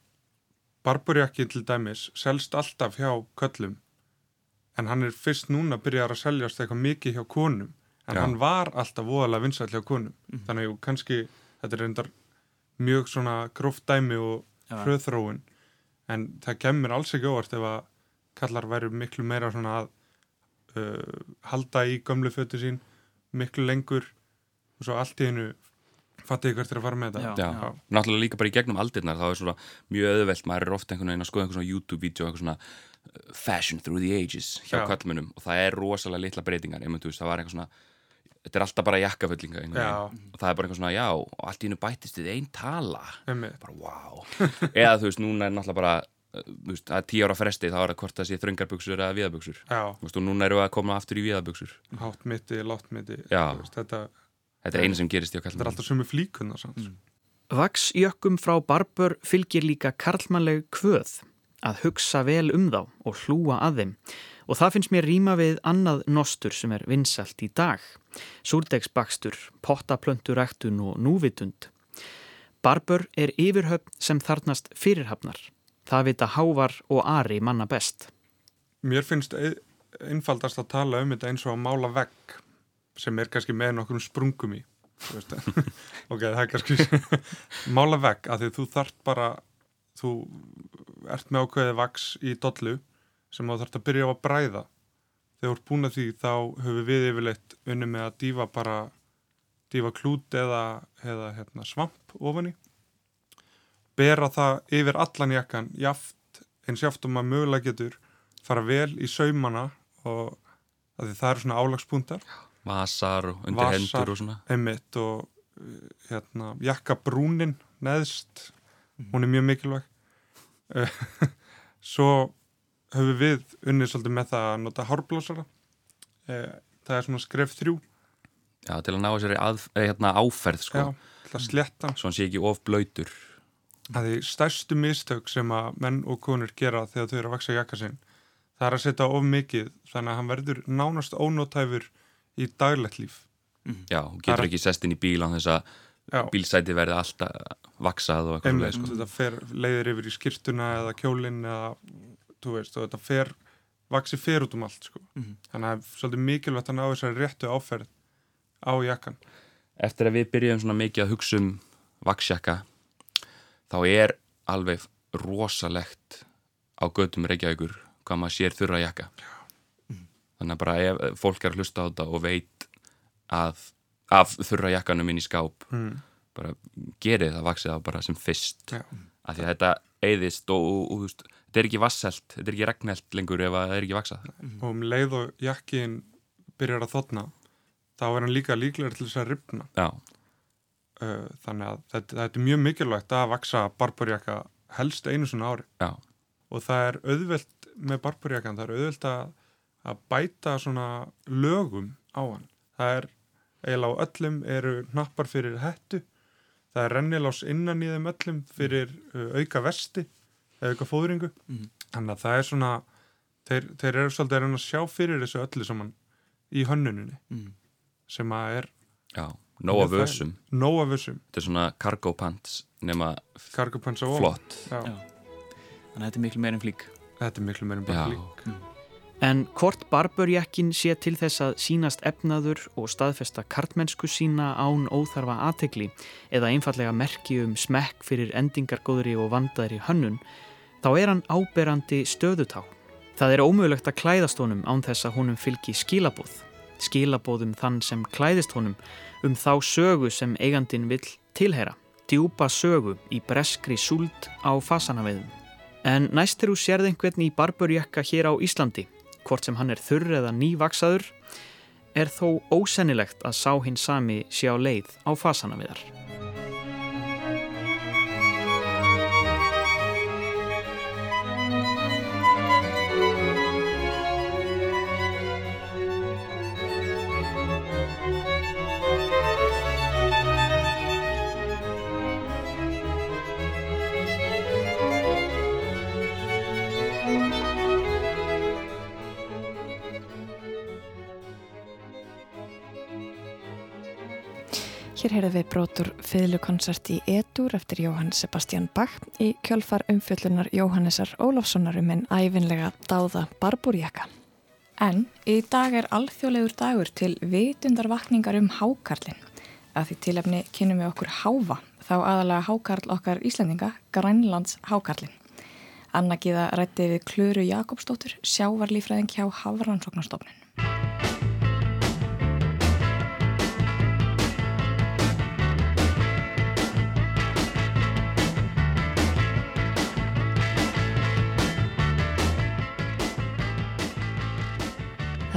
[SPEAKER 9] Barberjakkin til dæmis selst alltaf hjá köllum en hann er fyrst núna að byrja að seljast eitthvað mikið hjá konum. En Já. hann var alltaf voðalega vinsall hjá konum. Mm. þannig að kannski þetta er reyndar mjög svona gróft dæmi og hröðþróun. En það kemur alls ekki óvart ef að kallar væri miklu meira svona að uh, halda í gömlu fötu sín miklu lengur og svo allt í hennu fattið ykkur til að fara með
[SPEAKER 5] þetta. Já, Já. náttúrulega líka bara í gegnum aldirnar þá er svona mjög öðvelt, maður er ofta einhvern veginn að skoða einhvern svona YouTube-vídeó, einhvern svona fashion through the ages hjá kallmunum og það er rosalega litla breytingar. Ég myndi, það var eitthvað svona þetta er alltaf bara jakkaföllinga og það er bara eitthvað svona já og allt í hennu bættist þið einn tala. Bara wow eða þú veist, núna er náttúrulega bara veist, að tíu ára fresti þá er það hvort það sé þröngarböksur eða viðaböksur og núna eru við að koma aftur í viðaböksur
[SPEAKER 9] háttmiti, láttmiti
[SPEAKER 5] þetta, þetta er eina sem gerist að
[SPEAKER 9] kalla þetta er alltaf sem er flíkunna mm.
[SPEAKER 8] Vaksjökkum frá Barbur fylgir líka karlmannleg kvöð að hugsa vel um þá og hlúa að þeim. Og það finnst mér rýma við annað nostur sem er vinsalt í dag. Súrdegsbakstur, pottaplönturæktun og núvitund. Barbur er yfirhöfn sem þarnast fyrirhafnar. Það vita hávar og ari manna best.
[SPEAKER 9] Mér finnst einfaldast að tala um þetta eins og að mála vegg sem er kannski með nokkur sprungum í ok, það er kannski mála vegg að því þú þart bara þú ert með ákveðið vaks í dollu sem þú þarfst að byrja á að bræða. Þegar þú ert búin að því þá höfum við yfirleitt unni með að dífa bara dífa klút eða, eða hérna, svamp ofan í. Bera það yfir allan jakkan jaft, eins jaft um að mögulega getur fara vel í saumana og það eru svona álagspunktar.
[SPEAKER 5] Vasar og undir vasar, hendur og svona.
[SPEAKER 9] emitt og hérna, jakkabrúnin neðst mm. hún er mjög mikilvæg svo höfum við unnið svolítið með það að nota hárblásara eh, það er svona skref þrjú
[SPEAKER 5] Já, til að ná þessari að, eh, hérna, áferð sko.
[SPEAKER 9] Já, til að sletta
[SPEAKER 5] Svo hann sé ekki of blöytur
[SPEAKER 9] Það er stærstu mistök sem að menn og konur gera þegar þau eru að vaksa jakka sinn það er að setja of mikið þannig að hann verður nánast ónótæfur í daglegt líf
[SPEAKER 5] mm. Já, hún getur ekki sest inn í bíl á þess að bílsæti verði alltaf vaksað og eitthvað
[SPEAKER 9] sko. þetta fer, leiðir yfir í skirtuna eða kjólin eða veist, þetta fer, vaksi fer út um allt sko. mm -hmm. þannig að það er svolítið mikilvægt að ná þessari réttu áferð á jakkan
[SPEAKER 5] Eftir að við byrjum svona mikið að hugsa um vaksjakka þá er alveg rosalegt á gödum Reykjavíkur hvað maður sér þurra jakka mm. þannig að bara ef fólk er að hlusta á þetta og veit að af þurra jakkanum inn í skáp mm. bara gerið það vaksið á bara sem fyrst ja. af því að þetta eyðist og, og, og veist, þetta er ekki vasselt, þetta er ekki regnelt lengur ef það er ekki vaksað
[SPEAKER 9] mm. og um leið og jakkin byrjar að þotna þá er hann líka líklega til þess að ripna
[SPEAKER 5] uh,
[SPEAKER 9] þannig að þetta, þetta er mjög mikilvægt að vaksa barbarjakka helst einu svona ári
[SPEAKER 5] Já.
[SPEAKER 9] og það er auðvelt með barbarjakkan, það er auðvelt að, að bæta svona lögum á hann það er eiginlega á öllum eru nappar fyrir hættu það er rennilás innan í þeim öllum fyrir uh, auka vesti eða auka fóðringu mm. þannig að það er svona þeir, þeir eru svolítið að sjá fyrir þessu öllu saman í hönnuninni mm. sem að er
[SPEAKER 5] Já, nóa vössum
[SPEAKER 9] Nóa vössum
[SPEAKER 5] Þetta er svona cargo pants nema
[SPEAKER 9] cargo pants
[SPEAKER 5] flott
[SPEAKER 8] Já. Já. Þannig að þetta er miklu meirinn flík
[SPEAKER 9] Þetta er miklu meirinn flík mm.
[SPEAKER 8] En hvort barburjakkin sé til þess að sínast efnaður og staðfesta kartmennsku sína án óþarfa aðtegli eða einfallega merki um smekk fyrir endingargóðri og vandaðri hönnun, þá er hann áberandi stöðutá. Það er ómögulegt að klæðast honum án þess að honum fylgi skilabóð. Skilabóðum þann sem klæðist honum um þá sögu sem eigandin vill tilhera. Djúpa sögu í breskri súld á fasanaveiðum. En næst er þú sérð einhvern í barburjakka hér á Íslandi hvort sem hann er þurr eða nývaksaður, er þó ósennilegt að sá hinn sami sjá leið á fasana við þar.
[SPEAKER 1] Hér heyrðum við brotur fiðlukonsert í Edur eftir Jóhann Sebastian Bach í kjölfar umfjöllunar Jóhannesar Ólafssonar um en æfinlega dáða barbúrjaka.
[SPEAKER 3] En í dag er alþjóðlegur dagur til vitundarvakningar um hákarlinn. Að því tilefni kynum við okkur háfa, þá aðalega hákarl okkar Íslandinga, Grænlands hákarlinn. Anna Gíða rætti við Klöru Jakobsdóttur, sjávarlífræðing hjá Hafrannsóknarstofnun.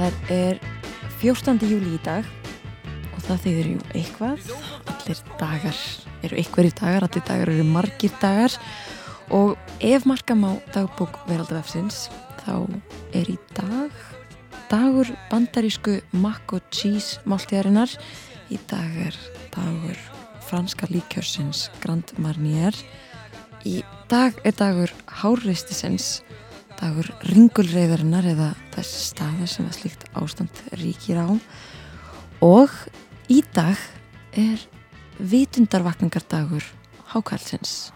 [SPEAKER 2] Það er 14. júli í dag og það þýðir jú eitthvað. Allir dagar eru einhverjir dagar, allir dagar eru margir dagar og ef markam á dagbúk veraldafsins þá er í dag dagur bandarísku mac og cheese máltíðarinnar. Í dag er dagur franska líkjörsins Grand Marnier. Í dag er dagur hárreistisins dagur ringulreiðarinnar eða þess staða sem að slíkt ástand ríkir á. Og í dag er vitundarvakningardagur hákallsins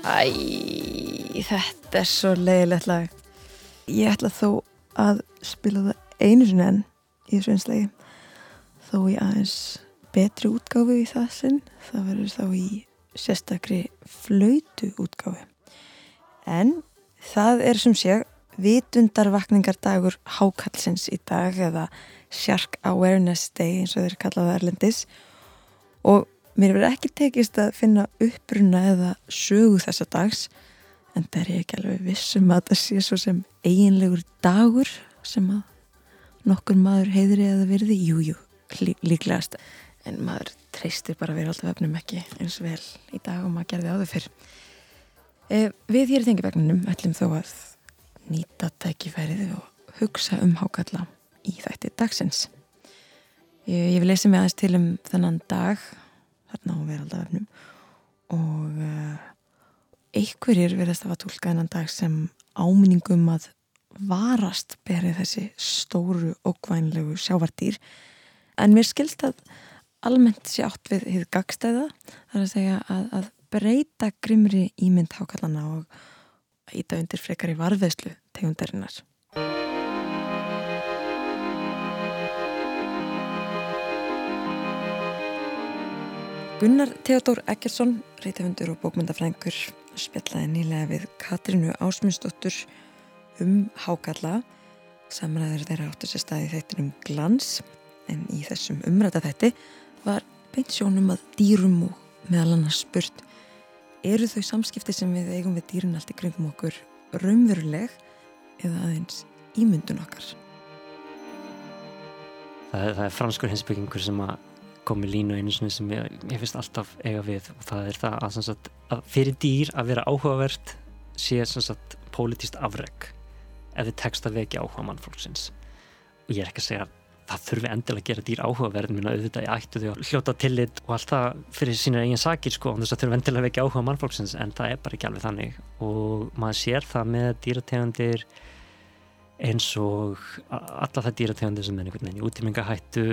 [SPEAKER 2] Æ, þetta er svo leiðilegt lag. Ég ætla þó að spila það einu sinni enn í þessu einslegi. Þó ég aðeins betri útgáfi í það sinn. Það verður þá í sérstakri flautu útgáfi. En það er sem sé vitundarvakningardagur hákallsins í dag eða Shark Awareness Day eins og þeir kallaða Erlendis og Mér verður ekki tekist að finna uppbruna eða sögu þessa dags en það er ég ekki alveg vissum að það sé svo sem eiginlegur dagur sem að nokkur maður heiðri eða virði, jújú, jú, líklegast en maður treystir bara verið alltaf öfnum ekki eins vel í dag og maður gerði á þau fyrr. E, við hér í þengivegninum ætlum þó að nýta tækifærið og hugsa um hákalla í þætti dagsins. Ég, ég vil leysa mig aðeins til um þennan dag þarna á veraldaföfnum og uh, einhverjir verðast að tólka þennan dag sem áminningum að varast berið þessi stóru og kvænlegu sjávartýr en mér skilt að almennt sé átt við hið gagstæða þar að segja að, að breyta grimri ímynd hákallana og íta undir frekar í varðveðslu tegundarinnar Gunnar Theodor Eggersson, reytafundur og bókmyndafrængur, spjallaði nýlega við Katrínu Ásmundsdóttur um hákalla. Samræður þeirra áttur sér staði þettinum glans, en í þessum umræta þetti var beint sjónum að dýrum og meðal annars spurt eru þau samskipti sem við eigum við dýrin allt í kringum okkur raunveruleg eða aðeins ímyndun okkar?
[SPEAKER 10] Það er, það er franskur hinsbyggingur sem að komið línu einu sem ég, ég finnst alltaf eiga við og það er það að, sagt, að fyrir dýr að vera áhugavert sé sagt, politist afreg ef þið tekst að vekja áhuga mannfólksins. Og ég er ekki að segja að það þurfi endilega að gera dýr áhugaverð minna auðvitað í ættu því að hljóta tillit og allt það fyrir sína eigin sakir sko og þess að þurfi endilega að vekja áhuga mannfólksins en það er bara ekki alveg þannig. Og maður sér það með dýrategundir eins og alla það dýrategundir sem er einhvern veginn í útímingahættu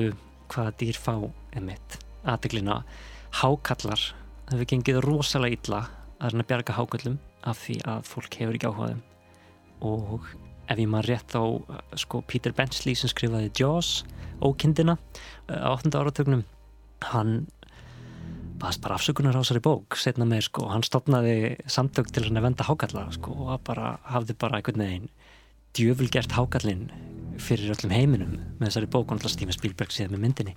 [SPEAKER 10] hvaða dýr fá emitt aðeglina hákallar það hefur gengið rosalega illa að reyna að bjarga hákallum af því að fólk hefur ekki áhugaðum og ef ég maður rétt á sko Peter Benchley sem skrifaði Jaws ókindina eh, á 8. áratögnum hann baðast bara afsökunar á þessari bók setna með sko hann stopnaði samtök til að venda hákallar sko og bara hafði bara einhvern veginn djöfulgert hákallin fyrir öllum heiminum með þessari bók og alltaf Steven Spielberg síðan með myndinni.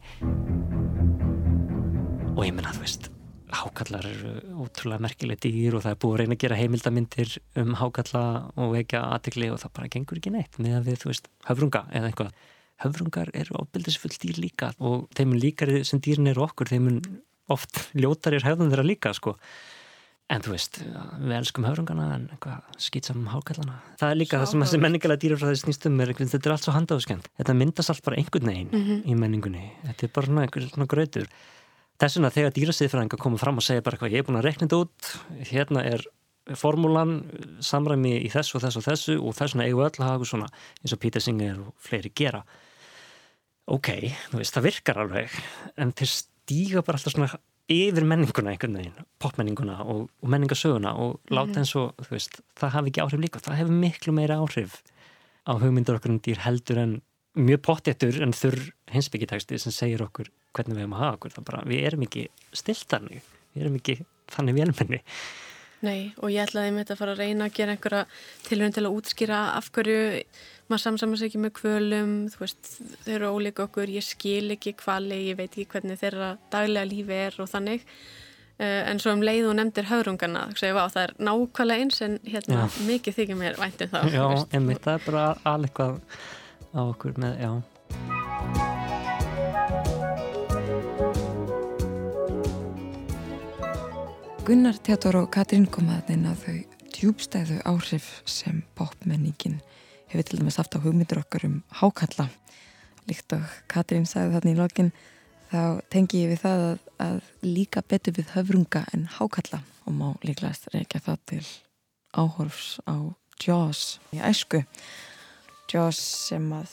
[SPEAKER 10] Og ég menna þú veist hákallar eru ótrúlega merkilegt dýr og það er búið að reyna að gera heimildamindir um hákalla og vekja aðtegli og það bara gengur ekki neitt með að við, þú veist, höfrunga eða einhvað höfrungar eru ábyldisfull dýr líka og þeim líkari sem dýrin eru okkur þeim oft ljótarir höfðum þeirra líka sko en þú veist, við elskum höfrungana en skýtsam hákallana það er líka Sjá, það sem þessi menningalega dýrafræði snýstum er, þetta er allt svo handáðskend þetta myndast allt bara einhvern veginn mm -hmm. í menningunni. Þetta er bara svona einhver svona gröður þess vegna þegar dýrasiðfræðingar koma fram og segja bara hvað ég er búin að rekna þetta út hérna er formúlan samræmi í þessu og þessu og þessu og þess vegna eigum við öll að hafa svona eins og Peter Singer og fleiri gera. Ok, þú veist, það virkar alveg en þeir stíga bara alltaf svona yfir menninguna einhvern veginn, popmenninguna og, og menningasöguna og mm -hmm. láta eins og veist, það hafi ekki áhrif líka, það hefur miklu meira áhrif á hugmyndur okkur en dýr heldur en mjög pottéttur en þurr hinsbyggitæksti sem segir okkur hvernig við hefum að hafa okkur, það bara, við erum ekki stiltarni, við erum ekki þannig velmenni
[SPEAKER 11] Nei, og ég ætlaði með þetta að fara að reyna að gera einhverja tilhörn til að útskýra af hverju maður samsamast ekki með kvölum, þú veist, þau eru ólíka okkur, ég skil ekki hvali, ég veit ekki hvernig þeirra daglega lífi er og þannig. Uh, en svo um leið og nefndir haurungana, það er nákvæmlega eins en hérna mikið þykir mér væntum þá.
[SPEAKER 10] Já, einmitt, það er bara alveg á okkur með, já.
[SPEAKER 2] Gunnar, Teator og Katrín komaði inn að þau djúbstæðu áhrif sem popmenningin hefur til dæmis haft á hugmyndur okkar um hákalla líkt og Katrín sagði þarna í lokin þá tengi ég við það að, að líka betur við höfrunga en hákalla og má líklegast reykja það til áhorfs á Jaws í æsku. Jaws sem að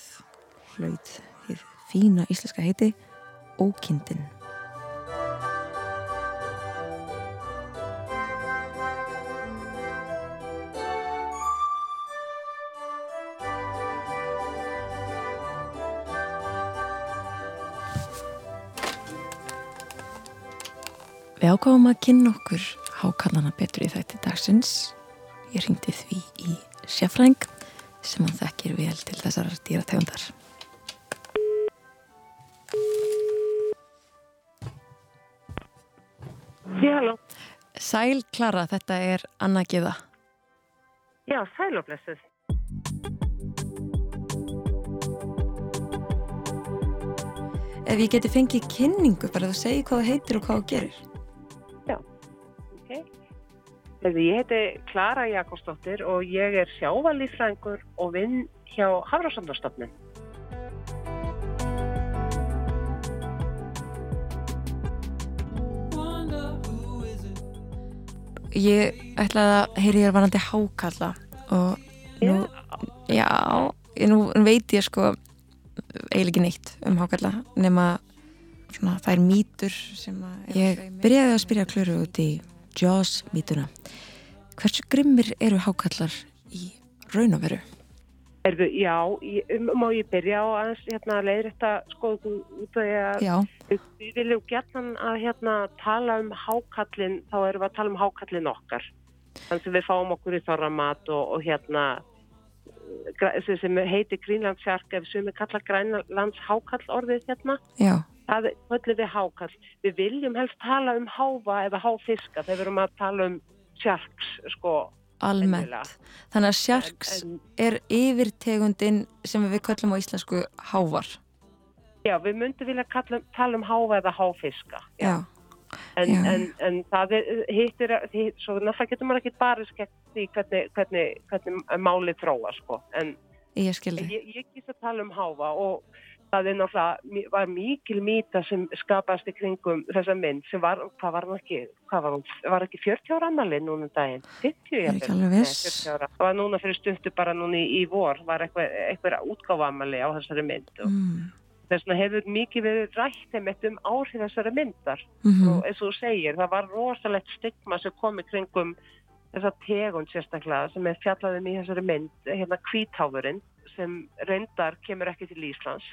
[SPEAKER 2] hlaut því fína íslenska heiti Ókindin Við ágáðum að kynna okkur hákallana betur í þætti dagsins. Ég ringdi því í sérfræng sem hann þekkir vel til þessar dýrategundar.
[SPEAKER 6] Já, halló.
[SPEAKER 2] Sæl Klara, þetta er Anna Gíða.
[SPEAKER 6] Já, sæl og blessuð.
[SPEAKER 2] Ef ég geti fengið kynningu bara að segja hvað það heitir og hvað það gerir.
[SPEAKER 6] Ég heiti Klara Jakobsdóttir og ég er sjávalífrængur og vinn hjá Hafrásandastofnun.
[SPEAKER 2] Ég ætlaði að heyri ég er vanandi hákalla og nú, já, nú veit ég sko eiginlega ekki neitt um hákalla nema svona það er mýtur sem að ég byrjaði að spyrja klöru út í Jaws mítuna. Hversu grimmir eru hákallar í raun og veru?
[SPEAKER 6] Erðu, já, ég, um, má ég byrja á aðeins hérna, leiðir þetta skoðu út að við viljum gætna að hérna, tala um hákallin, þá erum við að tala um hákallin okkar. Þannig að við fáum okkur í þorramat og, og hérna sem heitir Grínlandsjark ef sem við kalla Grænlands hákall orðið hérna.
[SPEAKER 2] Já
[SPEAKER 6] það höllum við hákall. Við viljum helst tala um háfa eða háfiska þegar við erum að tala um sjarks sko.
[SPEAKER 2] Almennt. Þannig að sjarks en, en, er yfirtegundin sem við kallum á íslensku hávar.
[SPEAKER 6] Já, við myndum vilja kalla, tala um háfa eða háfiska.
[SPEAKER 2] Já.
[SPEAKER 6] En, en, en það hittir, hitt, svo náttúrulega getur maður ekki bara skemmt í hvernig, hvernig, hvernig málið þróa sko. En
[SPEAKER 2] ég,
[SPEAKER 6] ég, ég gísk að tala um háfa og það er náttúrulega, var mikil mýta sem skapast í kringum þessa mynd sem var, hvað var hún ekki, hvað var hún, var ekki 40 ára annarlið núna um daginn, 50
[SPEAKER 2] ég held,
[SPEAKER 6] það var núna fyrir stundu bara núna í, í vor, var eitthvað, eitthvað útgáfamalli á þessari mynd og mm. þess vegna hefur mikið verið rætt þeim um áhrif þessari myndar. Mm -hmm. og eins og þú segir, það var rosalegt stigma sem kom í kringum þessa tegund sérstaklega sem er fjallaðum í þessari mynd, hérna kvítáfurinn sem reyndar kemur ekki til Íslands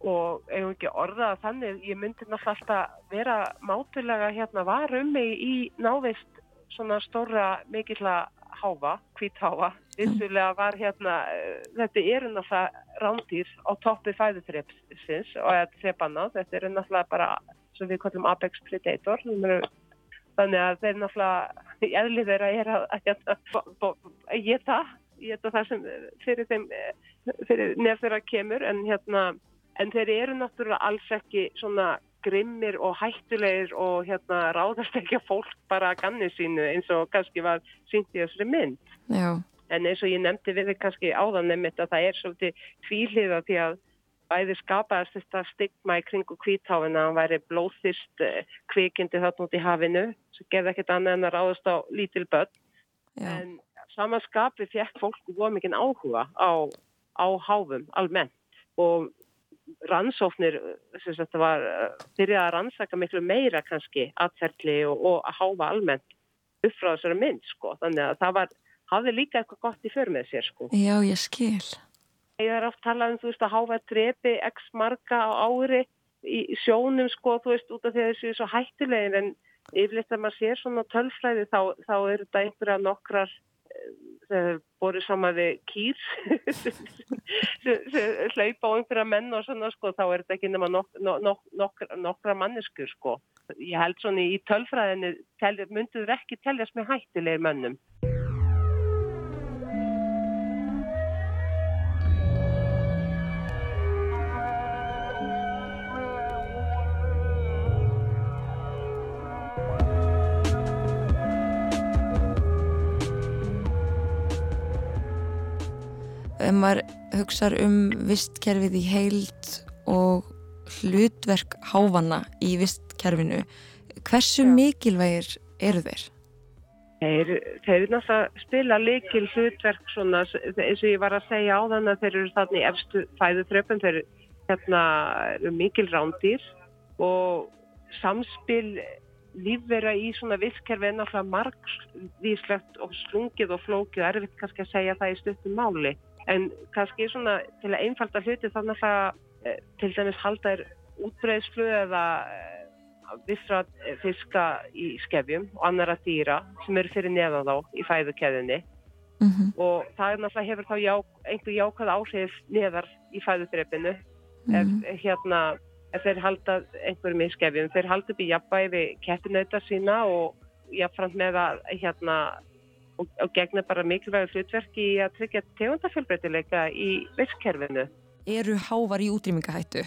[SPEAKER 6] og eigum ekki orða að þannig ég myndi náttúrulega alltaf vera mátulega hérna var um mig í návist svona stóra mikilla háfa, hvítháfa vissulega var hérna uh, þetta eru náttúrulega rándýr á toppi fæðutrepsins og eða trepanna, þetta eru náttúrulega bara sem við kallum Apex Predator. Þannig að þeir náttúrulega í eðli þeirra er að, að, að, að geta geta það sem fyrir þeim fyrir nefn þeirra kemur. En hérna en þeir eru náttúrulega alls ekki svona grimmir og hættulegir og hérna ráðast ekki að fólk bara að ganni sínu eins og kannski var sínt í þessari mynd.
[SPEAKER 1] Já.
[SPEAKER 6] En eins og ég nefndi við þig kannski áðan nefnitt að það er svolítið tvíliða því að bæði skapaðast þetta stigma í kringu kvítháfina að hann væri blóðþýrst eh, kvikindi þarna út í hafinu sem gerði ekkert annað en að ráðast á lítil börn. Já. En samanskapi fjekk fólk voru mikinn áhuga á, á háfum almennt og rannsóknir sem þetta var byrjað að rannsaka miklu meira kannski atferðli og, og að háfa almennt upp frá þessari mynd sko þannig að það var, hafði líka eitthvað gott í för með sér sko.
[SPEAKER 1] Já, ég skil.
[SPEAKER 6] Ég er oft talað um þú veist að háfa drepi x marga á ári í sjónum sko þú veist út af því að þessu er svo hættilegin en yfirleitt að maður sér svona tölfræði þá, þá er þetta einhverja nokkrar voru saman við kýr. Hlaupa á einhverja menn og svona sko þá er þetta ekki nema nok nok nok nokkra manneskur sko. Ég held svona í tölfræðinu mynduður ekki teljast með hættilegir mönnum
[SPEAKER 1] ef maður hugsa um vistkerfið í heild og hlutverk háfanna í vistkerfinu hversu Já. mikilvægir eru þeir?
[SPEAKER 6] Þeir, þeir náttúrulega spila likil hlutverk svona eins og ég var að segja á þann að þeir eru þarna í efstu fæðuþröpum þeir hérna, eru mikil rándýr og samspil lífvera í svona vistkerfi er náttúrulega margvíslegt og slungið og flókið og erfitt kannski að segja það í stuttum máli en kannski svona til að einfalda hluti þannig að eh, til dæmis halda er útbreyðslu eða eh, vissra fiska í skefjum og annara dýra sem eru fyrir neðan þá í fæðukeðinni mm -hmm. og það er náttúrulega hefur þá já, einhver jákvæð áhrif neðar í fæðudreppinu mm -hmm. ef hérna ef þeir halda einhverjum í skefjum þeir halda upp í jafnbæði kettinauta sína og jáfnframt með að hérna og, og gegna bara mikilvægur hlutverki í að tryggja tegundafjölbreytileika í visskerfinu.
[SPEAKER 1] Eru hávar í útrýmingahættu?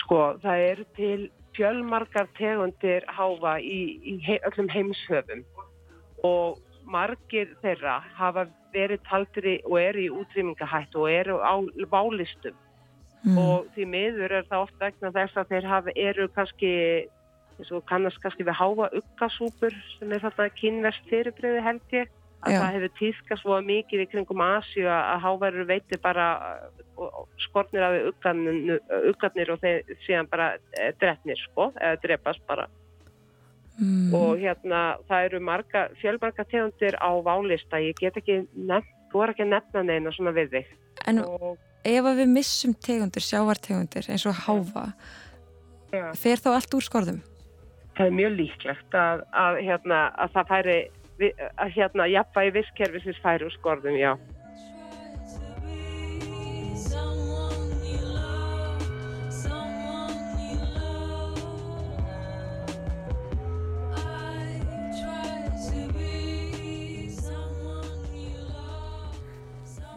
[SPEAKER 6] Sko, það eru til fjölmarkar tegundir háfa í, í he, öllum heimshöfum og margir þeirra hafa verið taldri og eru í útrýmingahættu og eru á válistum mm. og því miður er það ofta ekki þess að þeir hafa, eru kannski eins og kannast kannski við háfa uggasúpur sem er þetta kynverst fyrirbreyði held ég að Já. það hefur tískast svo mikið í kringum Asju að háverður veitir bara skornir af uggarnir og þeir síðan bara eh, drefnir sko, eða drefast bara mm. og hérna það eru marga, fjölmarga tegundir á válista, ég get ekki nefn, þú er ekki að nefna neina svona við þig
[SPEAKER 1] En og, ef við missum tegundir, sjávartegundir eins og háfa ja. fer þá allt úr skorðum?
[SPEAKER 6] Það er mjög líklegt að, að, hérna, að það færi að hérna jafnvægi visskerfisins færi úr skorðum, já.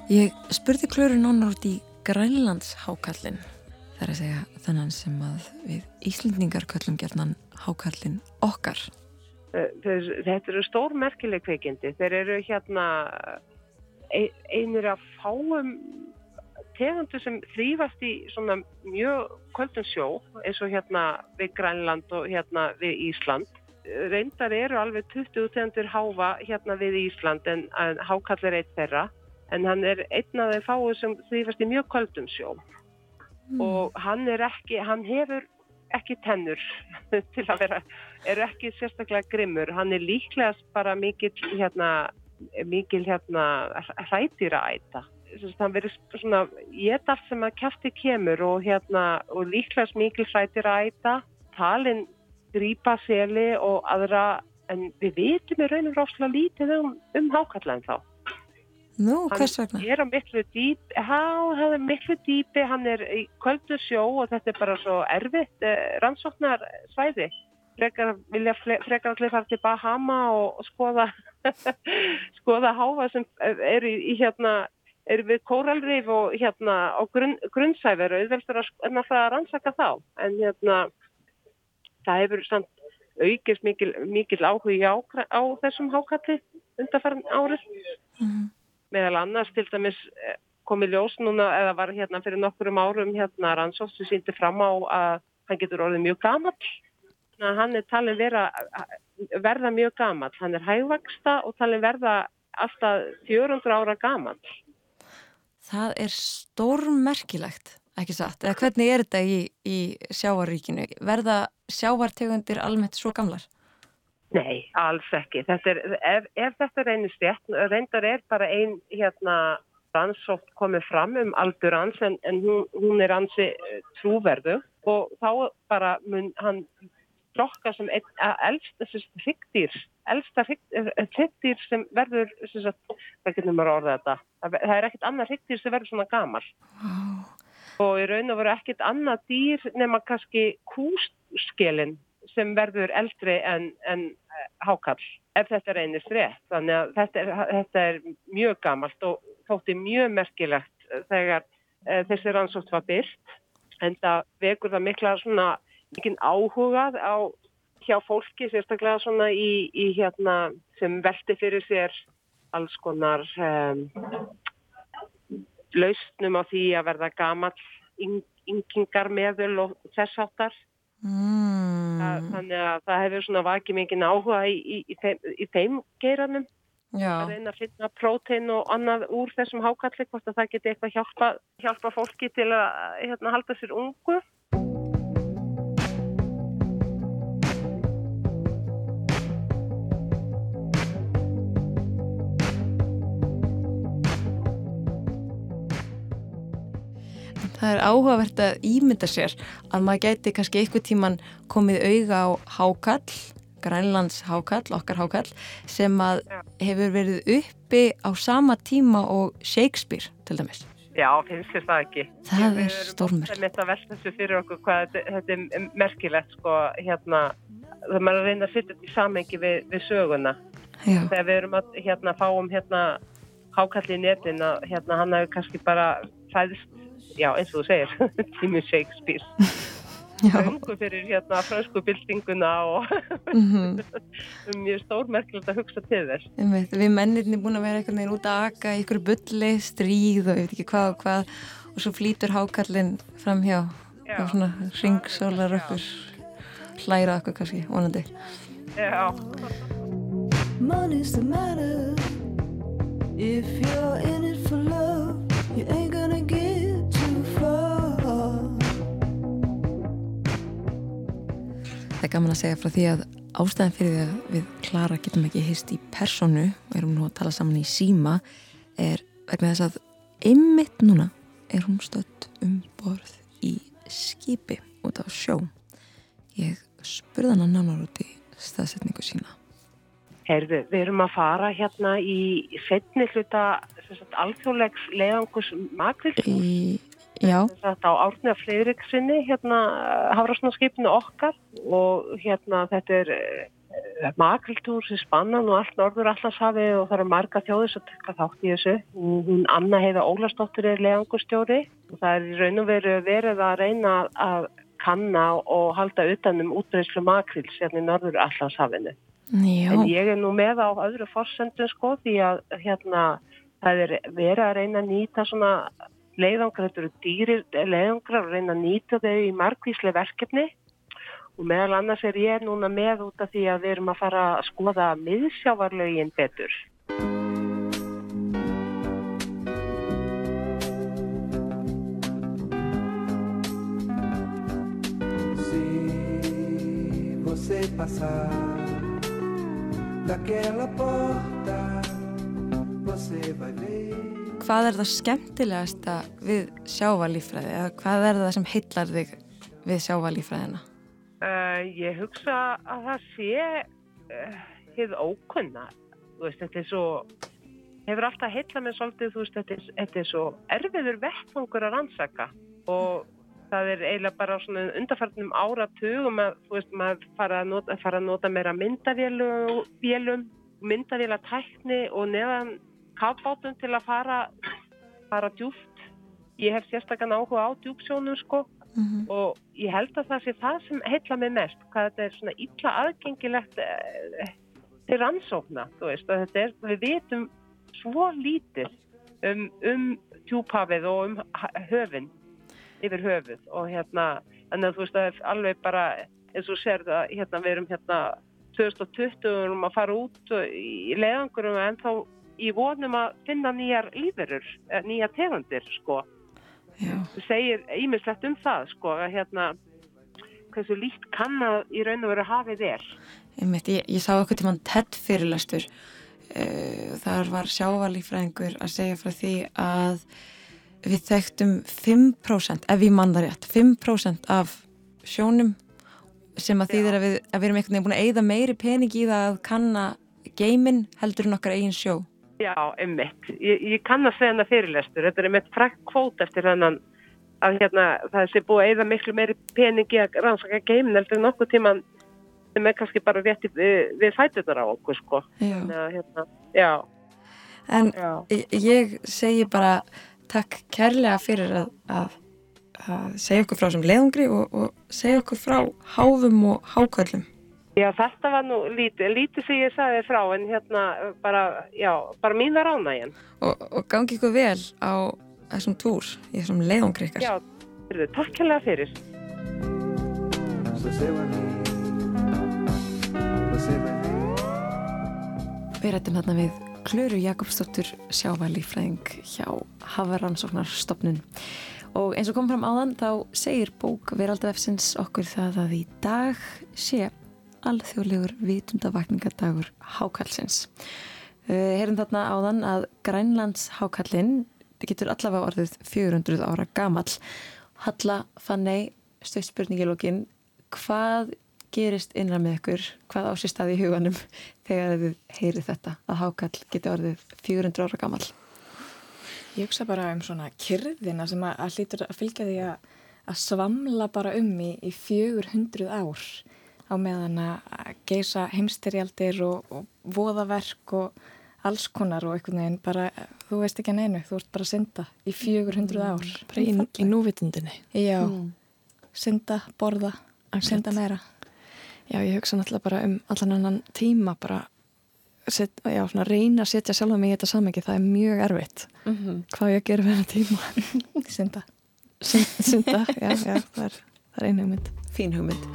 [SPEAKER 1] Ég spurði Klöru nónar út í Grænlands hákallin þar að segja þannan sem að við Íslendingar kallum gerðnan hákallin okkar
[SPEAKER 6] þetta eru stór merkileg kveikindi þeir eru hérna einir að fáum tegundu sem þrýfast í svona mjög kvöldun sjó eins og hérna við Grænland og hérna við Ísland. Reyndar eru alveg 20 tegundur háfa hérna við Ísland en, en hákall er eitt þeirra. En hann er einn af þeir fáið sem þrýfast í mjög kvöldun sjó. Mm. og hann er ekki, hann hefur ekki tennur til að vera, er ekki sérstaklega grimmur, hann er líklegast bara mikil hérna, mikil hérna hrætýra æta hann verður svona ég allt sem að kæfti kemur og hérna og líklegast mikil hrætýra æta talin grípa seli og aðra en við vitum í raunum ráslega lítið um, um hákallan þá
[SPEAKER 1] Nú, hvers vegna?
[SPEAKER 6] Hann er á miklu dýp, já, hann er miklu dýpi, hann er í kvöldu sjó og þetta er bara svo erfitt eh, rannsóknar svæði. Frekar vilja frekar allir fara til Bahama og, skoða, skoða háfa sem eru í, í hérna, eru við kóralrif og hérna á grunn, grunnsæveru, auðvelstur að, að rannsaka þá. En hérna, það hefur samt aukist mikil, mikil áhugi á, á þessum hákalli undarfæran árið. Mm -hmm. Meðal annars til dæmis eh, komið ljós núna, eða var hérna fyrir nokkurum árum hérna rannsótt sem síndi fram á að hann getur orðið mjög gamall. Hann er talin vera, verða mjög gamall. Hann er hægvaksta og talin verða alltaf 400 ára gamall.
[SPEAKER 2] Það er stórmerkilegt, ekki satt? Eða hvernig er þetta í, í sjávaríkinu? Verða sjávartegundir almennt svo gamlar?
[SPEAKER 6] Nei, alls ekki. Er, ef, ef þetta reynist rétt, reyndar er bara einn hérna rannsótt komið fram um aldur hans en, en hún, hún er ansi eh, trúverðu og þá bara mun hann flokka sem elsta hryggdýr elsta hryggdýr sem verður hvað getur maður að orða þetta. Það er ekkert annað hryggdýr sem verður svona gamal og í raun og veru ekkert annað dýr nema kannski kúskelin sem verður eldri en, en eh, hákall ef þetta reynist rétt. Þannig að þetta er, þetta er mjög gamalt og þótti mjög merkilegt þegar e, þessi rannsótt var byrkt en það vekur það mikla svona mikinn áhugað á hjá fólki sérstaklega svona í, í hérna sem velti fyrir sér alls konar um, lausnum á því að verða gamall yngingar meðul og þess áttar Mm. Það, þannig að það hefur svona vakið mikið áhuga í, í, í þeim, þeim geiranum Já. að reyna að finna prótein og annað úr þessum hákalli hvort að það geti eitthvað hjálpa, hjálpa fólki til að hérna, halda sér ungu
[SPEAKER 2] það er áhugavert að ímynda sér að maður geti kannski einhver tíman komið auga á hákall, Grænlands hákall, okkar hákall, sem að hefur verið uppi á sama tíma og Shakespeare til dæmis.
[SPEAKER 6] Já, finnst þér það ekki.
[SPEAKER 2] Það er stórmerk.
[SPEAKER 6] Það er mitt að velta þessu fyrir okkur hvað þetta, þetta er merkilegt sko, hérna, það maður að reyna að setja þetta í samengi við, við söguna. Já. Þegar við erum að hérna fáum hérna hákalli í netin að hérna hann hefur kannski bara fæðist já eins og þú segir tími Shakespeare. Höngu fyrir hérna fransku bildinguna og mm -hmm. mjög stórmerkilegt að hugsa til þess.
[SPEAKER 2] Við, við mennirni búin að vera einhvern veginn út að aka í ykkur bulli, stríð og ég veit ekki hvað og hvað og svo flýtur hákallin fram hjá og svona ringsólar okkur hlæra okkur kannski, vonandi.
[SPEAKER 6] Já. Money's the matter. If you're in it for love
[SPEAKER 2] Það er gaman að segja frá því að ástæðan fyrir því að við Klara getum ekki hist í personu og erum nú að tala saman í síma er vegna þess að ymmit núna er hún stött um borð í skipi út á sjó. Ég spurði hann nánar út í staðsetningu sína.
[SPEAKER 6] Herðu, við erum að fara hérna í setni hluta alþjóðlegs leiðangus makvildum. Í. Þetta á Árnja Freiriksinni, hérna Hafrásnarskipinu okkar og hérna þetta er eh, makriltúr sem spannan og allt norður allarshafi og það eru marga þjóðir sem tekka þátt í þessu. Hún Anna Heiða Ólastóttir er leiðangustjóri og það er í raun og veru verið að reyna að kanna og halda utanum útbreyðslu makrils hérna í norður allarshafinu. En ég er nú með á öðru fórsendun sko því að hérna það er verið að reyna að nýta svona leiðangra, þetta eru dýrir leiðangra og reyna að nýta þau í margvíslega verkefni og meðal annars er ég núna með út af því að við erum að fara að skoða miðsjávarlaugin betur. Você passar daquela porta, você vai ver
[SPEAKER 2] hvað er það skemmtilegasta við sjávalífræði eða hvað er það sem heillar þig við sjávalífræðina?
[SPEAKER 6] Uh, ég hugsa að það sé uh, hefur ókunna. Þú veist, þetta er svo hefur alltaf heillað mér svolítið þú veist, þetta er, þetta er svo erfiður vettfangur að rannsaka. Og það er eiginlega bara svona undarfarnum áratugum að þú veist, maður fara að nota, fara að nota meira myndavélum myndavélagtækni og neðan kafbátum til að fara, fara djúft. Ég hef sérstaklega áhuga á djúpsjónum sko
[SPEAKER 1] mm -hmm.
[SPEAKER 6] og ég held að það sé það sem heitla mig mest, hvað þetta er svona illa aðgengilegt eh, til rannsókna, þú veist, að þetta er, við vitum svo lítið um, um tjúpafið og um höfin yfir höfuð og hérna, að þú veist, það er alveg bara, eins og sér það, hérna, við erum hérna 2020 um að fara út í leiðangurum en þá í vonum að finna nýjar lífurur, eh, nýja tegundir sko. Það segir ímislegt um það sko að hérna hversu líkt kann að í raun og veru hafið er.
[SPEAKER 2] Ég, ég, ég sá okkur til mann tett fyrirlastur uh, þar var sjávalífræðingur að segja frá því að við þekktum 5% ef við mann það rétt, 5% af sjónum sem að þýðir að við, að við erum einhvern veginn búin að eigða meiri pening í það að kanna geimin heldur en okkar eigin sjó.
[SPEAKER 6] Já, einmitt. Ég, ég kann að segja hana fyrirlestur. Þetta er einmitt frækt kvót eftir hennan að hérna, það sé búið að eigða miklu meiri peningi að rannsaka geimin heldur en okkur tíman sem er kannski bara rétti við, við fætunar á okkur, sko.
[SPEAKER 2] Já.
[SPEAKER 6] En, hérna, já.
[SPEAKER 2] En
[SPEAKER 6] já.
[SPEAKER 2] ég segi bara takk kærlega fyrir að, að að segja okkur frá sem leiðungri og, og segja okkur frá háfum og hákvöldum.
[SPEAKER 6] Já, þetta var nú lítið, lítið sem ég sagði frá en hérna bara, já, bara mín var ánægin.
[SPEAKER 2] Og, og gangi ykkur vel á þessum túr, í þessum leiðungri ykkar.
[SPEAKER 6] Já, fyrir, takk hella fyrir.
[SPEAKER 2] Við rættum þarna við Klöru Jakobsdóttur sjávalífræðing hjá Hafaransóknarstofnun. Og eins og kom fram áðan þá segir bók Veraldavefsins okkur það að í dag sé alþjóðlegur vitundavakningadagur hákallsins. Uh, Herum þarna áðan að Grænlands hákallin getur allavega orðið 400 ára gamall. Halla Fanney, stöðspurningilógin, hvað gerist innra með ykkur, hvað ásist að í huganum þegar þið heyrið þetta að hákall getur orðið 400 ára gamall?
[SPEAKER 3] Ég hugsa bara um svona kyrðina sem að hlýtur að fylgja því að, að svamla bara um í, í 400 ár á meðan að geisa heimstyrjaldir og, og voðaverk og alls konar og einhvern veginn bara, þú veist ekki að neinu, þú ert bara að synda í 400 ár.
[SPEAKER 1] Mm, bara í, í núvitundinni.
[SPEAKER 3] Já, mm. synda, borða, Akkurat. synda meira.
[SPEAKER 1] Já, ég hugsa náttúrulega bara um allan annan tíma bara set, já, svona, reyna að setja sjálf mig í þetta samengi, það er mjög erfitt mm -hmm. hvað ég að gera fyrir tíma
[SPEAKER 3] Synda
[SPEAKER 1] Synda, já, já, það er, það er einu hugmynd
[SPEAKER 2] Fín hugmynd.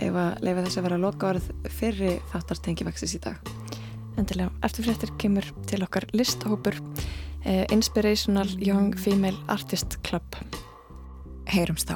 [SPEAKER 2] Ef að leifa þess að vera loka orð fyrir þáttartengivaxis í dag?
[SPEAKER 1] Endilega, eftir fréttir kemur til okkar listhópur eh, Inspirational Young Female Artist Club.
[SPEAKER 3] Heyrumst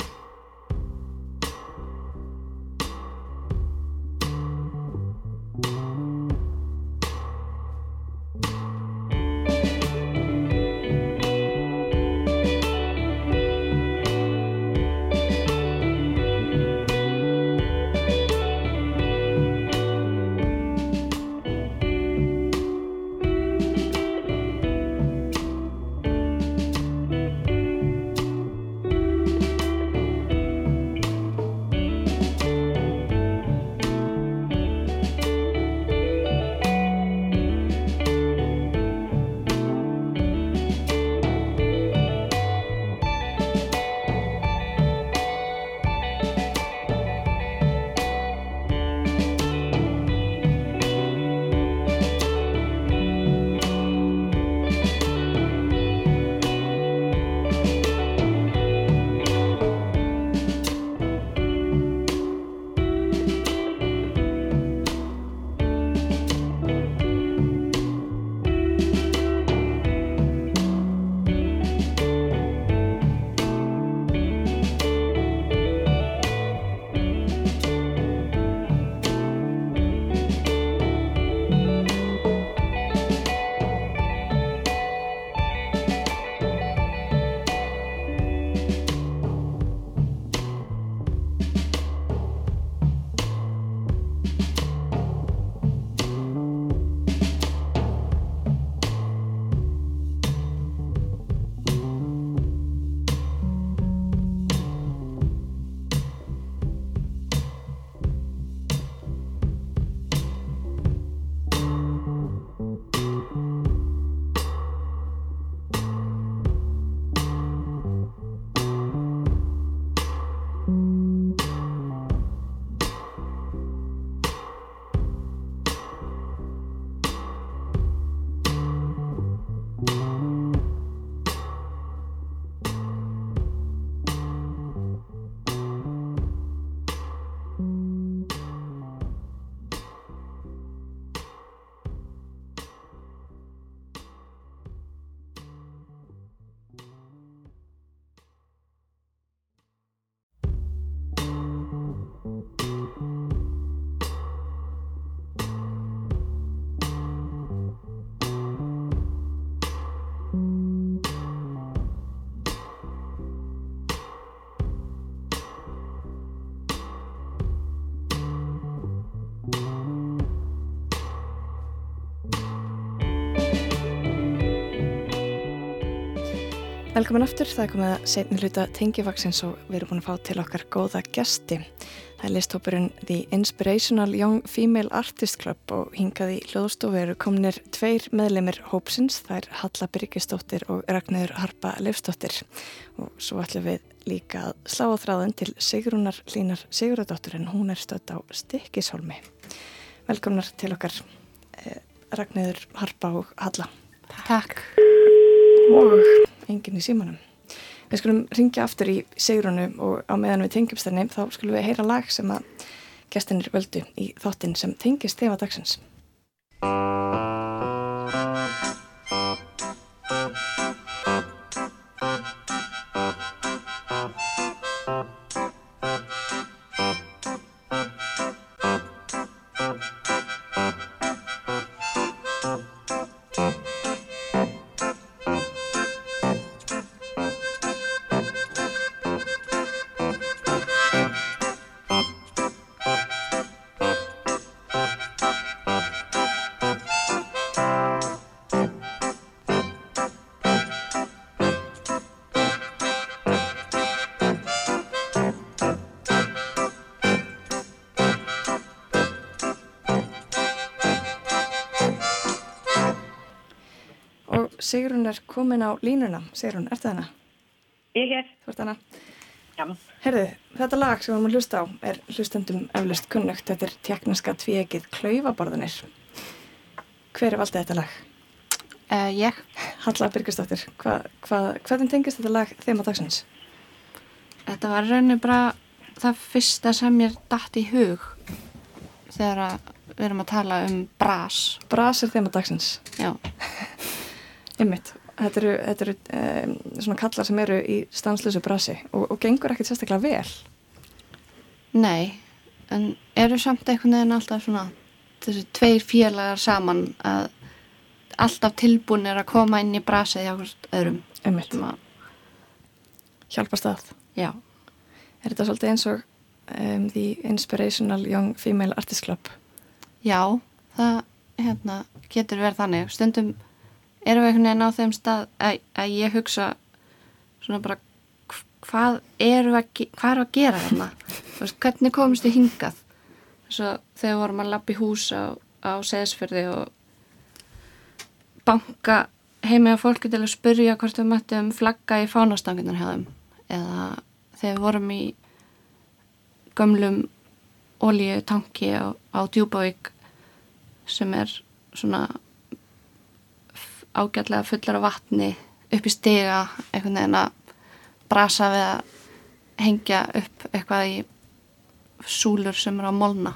[SPEAKER 1] Velkomin aftur, það er komið að setni hluta tengivaksins og við erum búin að fá til okkar góða gesti. Það er listhópurinn The Inspirational Young Female Artist Club og hingaði í hljóðstofu eru kominir tveir meðlemið hópsins, það er Halla Byrkistóttir og Ragnæður Harpa Leifstóttir. Og svo ætlum við líka að slá á þráðin til Sigrúnar Línar Sigurðardóttur en hún er stödd á Stikkishólmi. Velkominar til okkar eh, Ragnæður Harpa og Halla.
[SPEAKER 12] Takk.
[SPEAKER 1] Og enginn í símanum. Við skulum ringja aftur í segrunu og á meðan við tengjumst þenni þá skulum við heyra lag sem að gestinir völdu í þáttinn sem tengist þefa dagsins. Komin á línuna. Sigrun, ert það hana?
[SPEAKER 13] Ég er.
[SPEAKER 1] Þú ert hana?
[SPEAKER 13] Já.
[SPEAKER 1] Herðu, þetta lag sem við erum að hlusta á er hlustendum eflust kunnugt. Þetta er tjekniska tvíegið Klauvaborðanir. Hver er valdið þetta lag?
[SPEAKER 12] Uh, ég.
[SPEAKER 1] Halla Byrkistóttir, hva, hva, hvernig tengist þetta lag þeim á dagsins?
[SPEAKER 12] Þetta var rauninu bara það fyrsta sem mér dætt í hug þegar við erum að tala um bras.
[SPEAKER 1] Bras er þeim á dagsins?
[SPEAKER 12] Já.
[SPEAKER 1] Einmitt. Þetta eru, þetta eru um, svona kallar sem eru í stanslösu brasi og, og gengur ekkert sérstaklega vel.
[SPEAKER 12] Nei, en eru samt einhvern veginn alltaf svona þessi tveir félagar saman að alltaf tilbúin er að koma inn í brasið hjá öðrum.
[SPEAKER 1] Einmitt. Hjálpa stað.
[SPEAKER 12] Já.
[SPEAKER 1] Er þetta svolítið eins og um, The Inspirational Young Female Artist Club?
[SPEAKER 12] Já, það hérna, getur verið þannig. Stundum erum við einhvern veginn á þeim stað að, að ég hugsa svona bara hvað eru að, hvað eru að gera þarna? Hvernig komist þið hingað? Að þegar vorum að lappi hús á, á seðsferði og banka heimi á fólki til að spurja hvort við möttum flagga í fánastangunar hjá þeim. Eða þegar við vorum í gömlum ólíutanki á, á Djúbavík sem er svona ágætlega fullar af vatni upp í stiga einhvern veginn að brasa við að hengja upp eitthvað í súlur sem eru á molna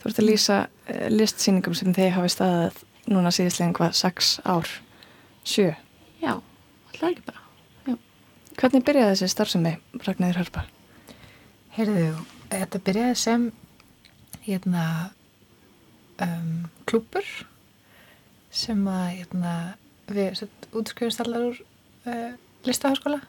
[SPEAKER 1] Þú ert að lýsa uh, listsýningum sem þeir hafi staðið núna síðistlega hvað 6 ár 7
[SPEAKER 12] Já, alltaf ekki bara Já.
[SPEAKER 1] Hvernig byrjaði þessi starfsemi Ragnæður Harpa?
[SPEAKER 14] Heyrðu, þetta byrjaði sem hérna um, klúpur sem að hérna við útskjöfumst allar úr uh, listaháskóla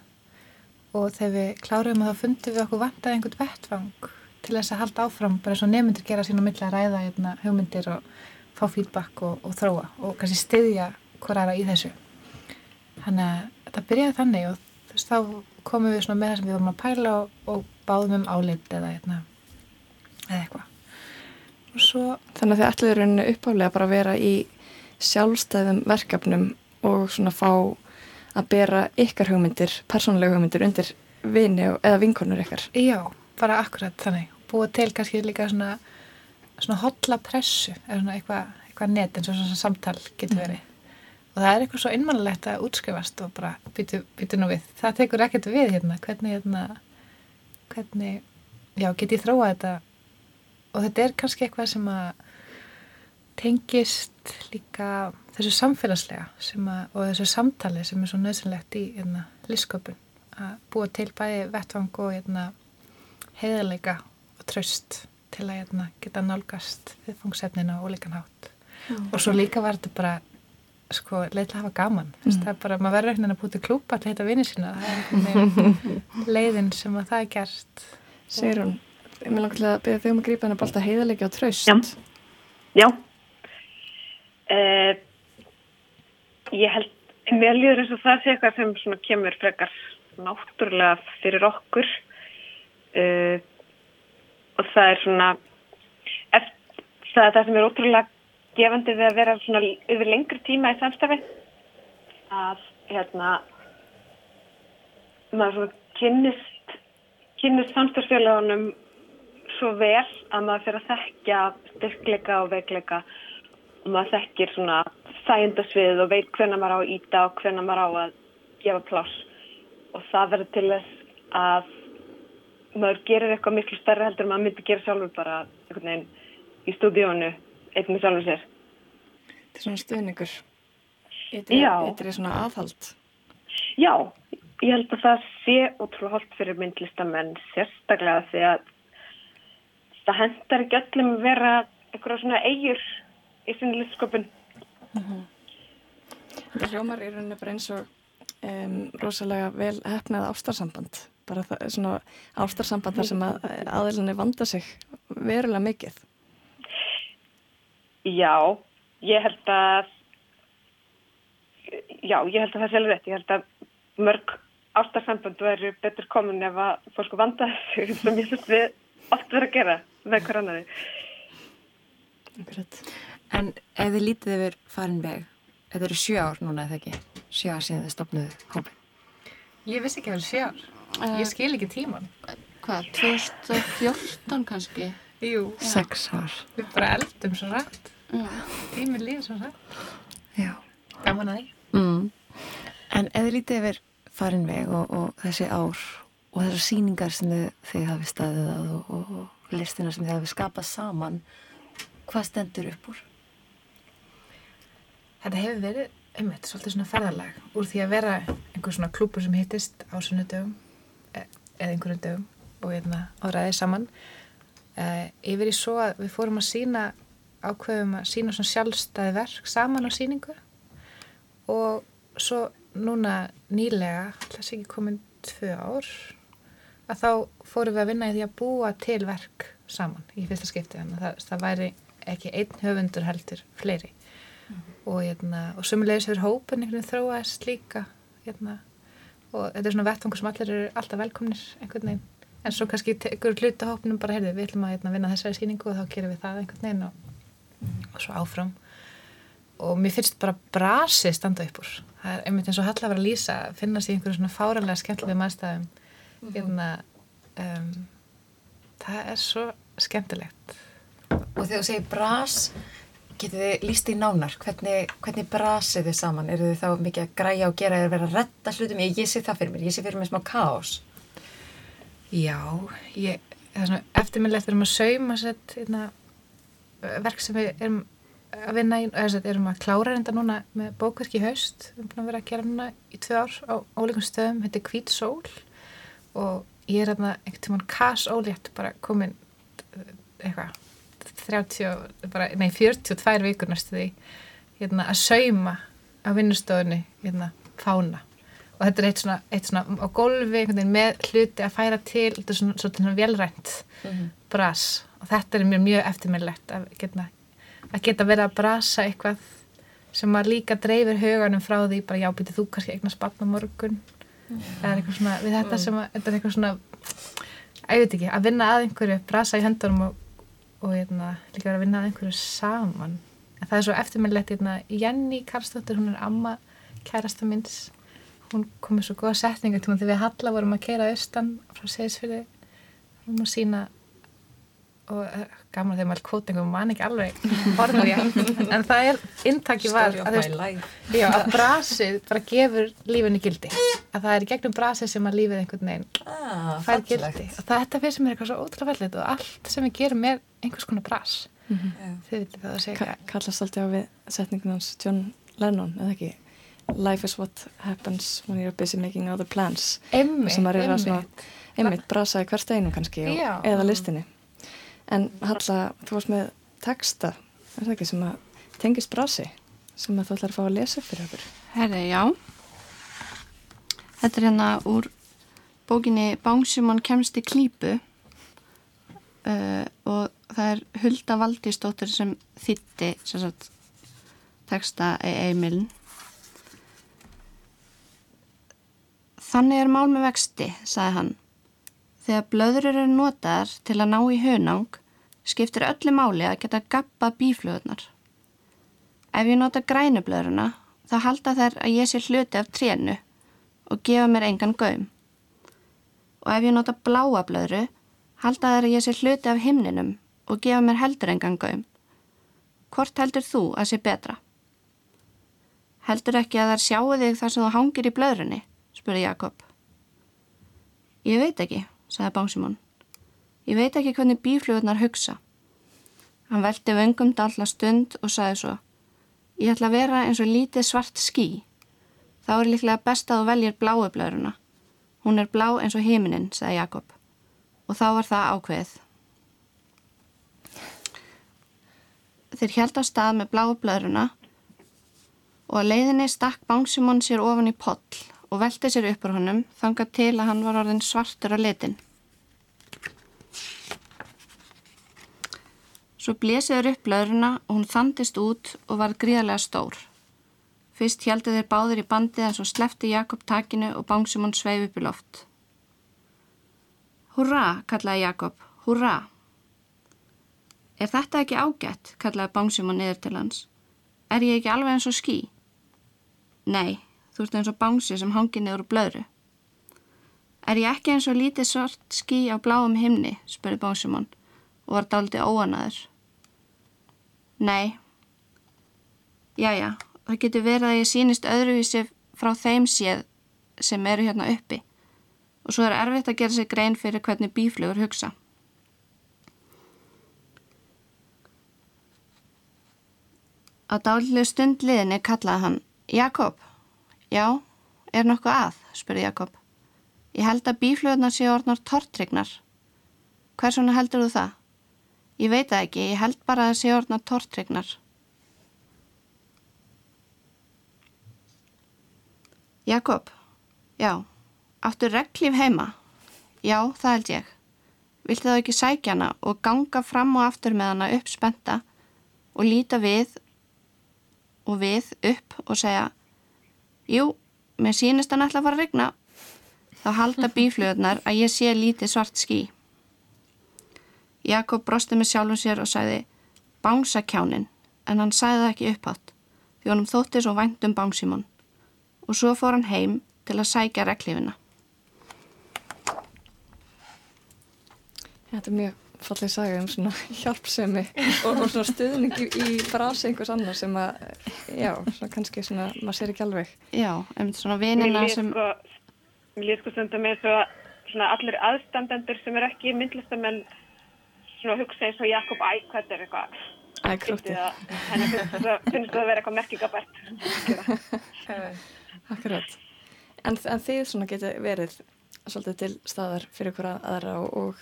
[SPEAKER 14] og þegar við kláruðum að það fundi við okkur vantaði einhvern vettfang til þess að halda áfram bara svo nefndir gera sín á milli að ræða hérna, hugmyndir og fá feedback og, og þróa og kannski styðja hverjara í þessu. Þannig að þetta byrjaði þannig og þú veist þá komum við með það sem við vorum að pæla og, og báðum um áleitt eða, eitna, eða eitthvað.
[SPEAKER 1] Svo... Þannig að þið ætliður rauninu uppálega bara að vera í sjálfstæðum verkefnum og svona fá að bera ykkar hugmyndir, persónulega hugmyndir undir vini eða vinkonur ykkar.
[SPEAKER 14] Já, bara akkurat þannig. Búa til kannski líka svona, svona hotla pressu eða svona eitthvað eitthva net eins og svona samtal getur mm. verið. Mm. Og það er eitthvað svo innmannlegt að útskrifast og bara byttu nú við. Það tekur ekkert við hérna, hvernig, hérna, hvernig, já, get ég þróa þetta og þetta er kannski eitthvað sem að tengist líka þessu samfélagslega að, og þessu samtali sem er svo nöðsynlegt í hérna, lífsköpun. Að búa til bæði vettvang og hérna, heiðarleika og tröst til að hérna, geta nálgast viðfóngsefninu og líkan hátt. Mm. og svo líka var þetta bara sko, leitlega að hafa gaman. Mm. það er bara, maður verður ekkert að búti klúpa til þetta vinið sína, er leiðin sem að það er gert.
[SPEAKER 1] Sigur hún, ég vil langt að byrja þig um að grípa hennar bólta heiðalegi á tröst
[SPEAKER 13] Já, Já. Uh, Ég held mér líður eins og það sé eitthvað sem kemur frekar náttúrulega fyrir okkur. Uh, og það er svona eftir, það er það sem er ótrúlega gefandi við að vera svona yfir lengri tíma í samstafi að hérna maður svona kynnist kynnist samstafsfélagunum svo vel að maður fyrir að þekkja styrkleika og veikleika. Og maður þekkir svona þægindasvið og veit hvernig maður á að íta og hvernig maður á að gefa pláss. Og það verður til þess að maður gerir eitthvað miklu stærri heldur en maður myndi gera sjálfur bara veginn í stúdíónu einn með sjálfur sér.
[SPEAKER 1] Þetta er svona stuðningur. Þetta er svona aðhald.
[SPEAKER 13] Já, ég held að það sé ótrúlega holdt fyrir myndlistamenn sérstaklega því að það hendar ekki öllum vera eitthvað svona eigur í sinni listsköpun mm -hmm.
[SPEAKER 1] Þetta hljómar í rauninu bara eins og um, rosalega vel hefnað ástarsamband. Bara það, svona ástarsamband þar sem að aðeinslega vanda sig verulega mikið.
[SPEAKER 13] Já, ég held að já, ég held að það sé alveg rétt, ég held að mörg ástarsamband verður betur komin ef að fólk vanda sig sem ég finnst við oft verið að gera með hver annari
[SPEAKER 2] En ef þið lítið yfir farin veg Þetta eru sjö ár núna eða ekki? Sjö ár síðan þið stopnuðu hópin.
[SPEAKER 14] Ég vissi ekki að það eru sjö ár. Uh, ég skil ekki tíman.
[SPEAKER 11] Hvað, 2014 kannski?
[SPEAKER 14] Jú.
[SPEAKER 2] Sex ár.
[SPEAKER 14] Við bara eldum svo rætt. Tíminn líður svo rætt.
[SPEAKER 2] Já.
[SPEAKER 14] Gaman að því.
[SPEAKER 2] Mm. En ef þið lítið yfir farin veg og, og þessi ár og þessar síningar sem þið, þið hafi staðið að og, og listina sem þið hafi skapað saman, hvað stendur upp úr?
[SPEAKER 14] Þetta hefur verið, einmitt, svolítið svona ferðarlag úr því að vera einhver svona klúpur sem hittist á sunnudögum e, eða einhverjum dögum og einna hérna áræðið saman. E, yfir í svo að við fórum að sína ákveðum að sína svona sjálfstæði verk saman á síningu og svo núna nýlega, alltaf ekki komin tvö ár að þá fórum við að vinna í því að búa til verk saman í fyrsta skipti. Þannig að það, það væri ekki einn höfundur heldur fleiri og, hérna, og sumulegis hefur hópin einhvern veginn þróaðist líka hérna, og þetta er svona vettfangur sem allir eru alltaf velkomnir einhvern veginn. En svo kannski tekur hluta hópinum bara heyrði við ætlum að hérna, vinna þessari síningu og þá gerum við það einhvern veginn og, og svo áfram. Og mér finnst bara brasi standa upp úr. Það er einmitt eins og hall að vera að lýsa finnast í einhverju svona fáralega skemmtilega maðurstæðum -hmm. hérna um, það er svo skemmtilegt.
[SPEAKER 2] Og þegar þú segir bras Getið þið líst í nánar? Hvernig, hvernig brasið þið saman? Er þið þá mikið að græja og gera eða vera að retta hlutum? Ég, ég sé það fyrir mér, ég sé fyrir mér smá káos.
[SPEAKER 14] Já, ég, það er svona eftirminnlegt við erum að sauma sett, eitna, hérna, verk sem við erum að vinna í, eða erum að klára reynda núna með bókverk í haust. Við erum búin að vera að gera núna í tvö ár á ólíkum stöðum, þetta er Kvít Sól og ég er aðna einhvern tíman kasólétt bara komin eitthvað 30, bara, nei 42 vikur næstu því hérna, að sauma á vinnustofunni hérna, fána og þetta er eitt svona, eitt svona á golfi með hluti að færa til þetta er svona, svona velrænt mm -hmm. bras og þetta er mér mjög eftirminnlegt að geta, að geta verið að brasa eitthvað sem að líka dreifir huganum frá því bara já, býtið þú kannski eignast barn á morgun mm. er eitthvað svona, við þetta sem að þetta er eitthvað svona, að ég veit ekki að vinna að einhverju, brasa í höndunum og og hérna, líka verið að vinna að einhverju saman. En það er svo eftirminnlegt hérna, Jenny Karlsdóttir, hún er amma kærasta minns hún kom með svo goða setninga til hún þegar við Halla vorum að keira austan frá Seysfjörði hún var sína og uh, gaman þegar maður kvótingum man ekki alveg orðu ég en það er, inntaki var að, já, að brasið bara gefur lífinu gildi. Að það er gegnum brasið sem að lífið einhvern veginn ah, fær gildi. og þetta fyrir sem er eitthvað svo ótrúlega fellið og allt sem við gerum er einhvers konar bras. Mm -hmm. þið viljið það að segja Ka
[SPEAKER 1] Kallast alltaf á við setningum hans John Lennon, eða ekki? Life is what happens when you're busy making other plans.
[SPEAKER 14] Einmitt,
[SPEAKER 1] sem að reyna svona einmitt. brasaði hvert einu kannski og, eða listinni En Halla, þú varst með texta, er það ekki, sem að tengist brasi, sem að þú ætlar að fá að lesa fyrir okkur?
[SPEAKER 12] Herði, já. Þetta er hérna úr bókinni Bánsjumon kemst í klípu uh, og það er Hulda Valdísdóttir sem þitti texta í Eimilin. Þannig er mál með vexti, sagði hann. Þegar blöður eru notaðar til að ná í hönang, skiptir öllu máli að geta gappa bíflöðunar. Ef ég nota grænublöðurna, þá halda þær að ég sé hluti af trénu og gefa mér engan gaum. Og ef ég nota bláa blöðru, halda þær að ég sé hluti af himninum og gefa mér heldur engan gaum. Hvort heldur þú að sé betra? Heldur ekki að þær sjáu þig þar sem þú hangir í blöðrunni? spurði Jakob. Ég veit ekki, sagði Bánsimón. Ég veit ekki hvernig bíflugurnar hugsa. Hann veldi vöngum dalla stund og sagði svo Ég ætla að vera eins og lítið svart skí. Þá er líklega best að þú veljir bláublöðuruna. Hún er blá eins og heiminin, sagði Jakob. Og þá var það ákveðið. Þeir held á stað með bláublöðuruna og að leiðinni stakk Bánsimón sér ofan í poll og velti sér upp úr honum þangað til að hann var orðin svartur á litin. Svo blésiður upp lauruna og hún þandist út og var gríðarlega stór. Fyrst heldu þeir báður í bandið en svo slefti Jakob takinu og Bánsumon sveif upp í loft. Húrra, kallaði Jakob, húrra. Er þetta ekki ágætt, kallaði Bánsumon niður til hans. Er ég ekki alveg eins og ský? Nei, Þú ert eins og bánsi sem hangi niður úr blöðru. Er ég ekki eins og lítið svart skí á bláum himni, spurði bánsimann og var daldi óanaður. Nei. Jæja, það getur verið að ég sínist öðruvísi frá þeim séð sem eru hérna uppi og svo er erfitt að gera sig grein fyrir hvernig bíflugur hugsa. Á dálilegu stund liðinni kallaði hann Jakob Já, er nokkuð að, spurði Jakob. Ég held að bíflöðunar séu orðnar tortrygnar. Hversuna heldur þú það? Ég veit það ekki, ég held bara að það séu orðnar tortrygnar. Jakob, já, áttu reglíf heima? Já, það held ég. Viltu þá ekki sækja hana og ganga fram og aftur með hana upp spenta og líta við og við upp og segja Jú, mér sínist hann alltaf að fara að regna. Þá halda bíflöðunar að ég sé lítið svart skí. Jakob brosti með sjálfum sér og sagði bánsakjánin, en hann sagði það ekki upphátt því honum þótti svo vænt um bánsimón og svo fór hann heim til að sækja reglífina.
[SPEAKER 1] Þetta er mjög fallið sagði um svona hjálpsemi og, og svona stuðningi í frasi einhvers annar sem að, já, svona kannski svona, maður sér ekki alveg.
[SPEAKER 12] Já, einmitt svona vinina sem...
[SPEAKER 13] Sko, mér líð sko stundum með svo svona allir aðstandendur sem er ekki myndlistamenn svona hugsa eins og Jakob Ækvætt er eitthvað. Henni finnst það að vera eitthvað merkingabært.
[SPEAKER 1] Akkurat. En, en þið svona getur verið svolítið til staðar fyrir hverja aðra og, og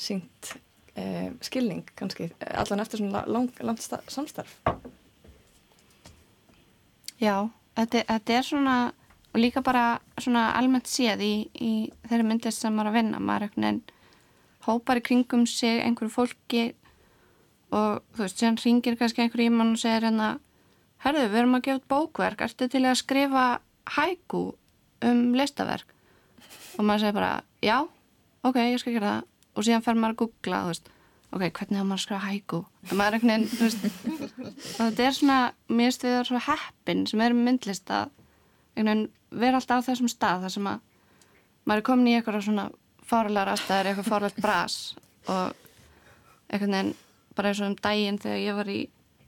[SPEAKER 1] syngt eh, skilning kannski, allan eftir svona lang, langt samstarf
[SPEAKER 12] Já, þetta, þetta er svona og líka bara svona almennt séð í, í þeirri myndist sem maður að vinna maður er veginn hópar í kringum sig einhverju fólki og þú veist, séðan ringir kannski einhverju í mann og segir hérna herðu, við erum að gefa bókverk, ertu til að skrifa hægu um listaverk? Og maður segir bara, já ok, ég skal gera það. Og síðan fer maður að googla veist, ok, hvernig þá maður að skrifa hægu og maður er einhvern veginn og þetta er svona, mér finnst við það svo heppin sem er myndlist að vera alltaf á þessum stað þar sem að maður er komin í eitthvað svona fárlegar aðstæðir, eitthvað fárlegt bras og einhvern veginn bara eins og um daginn þegar ég var í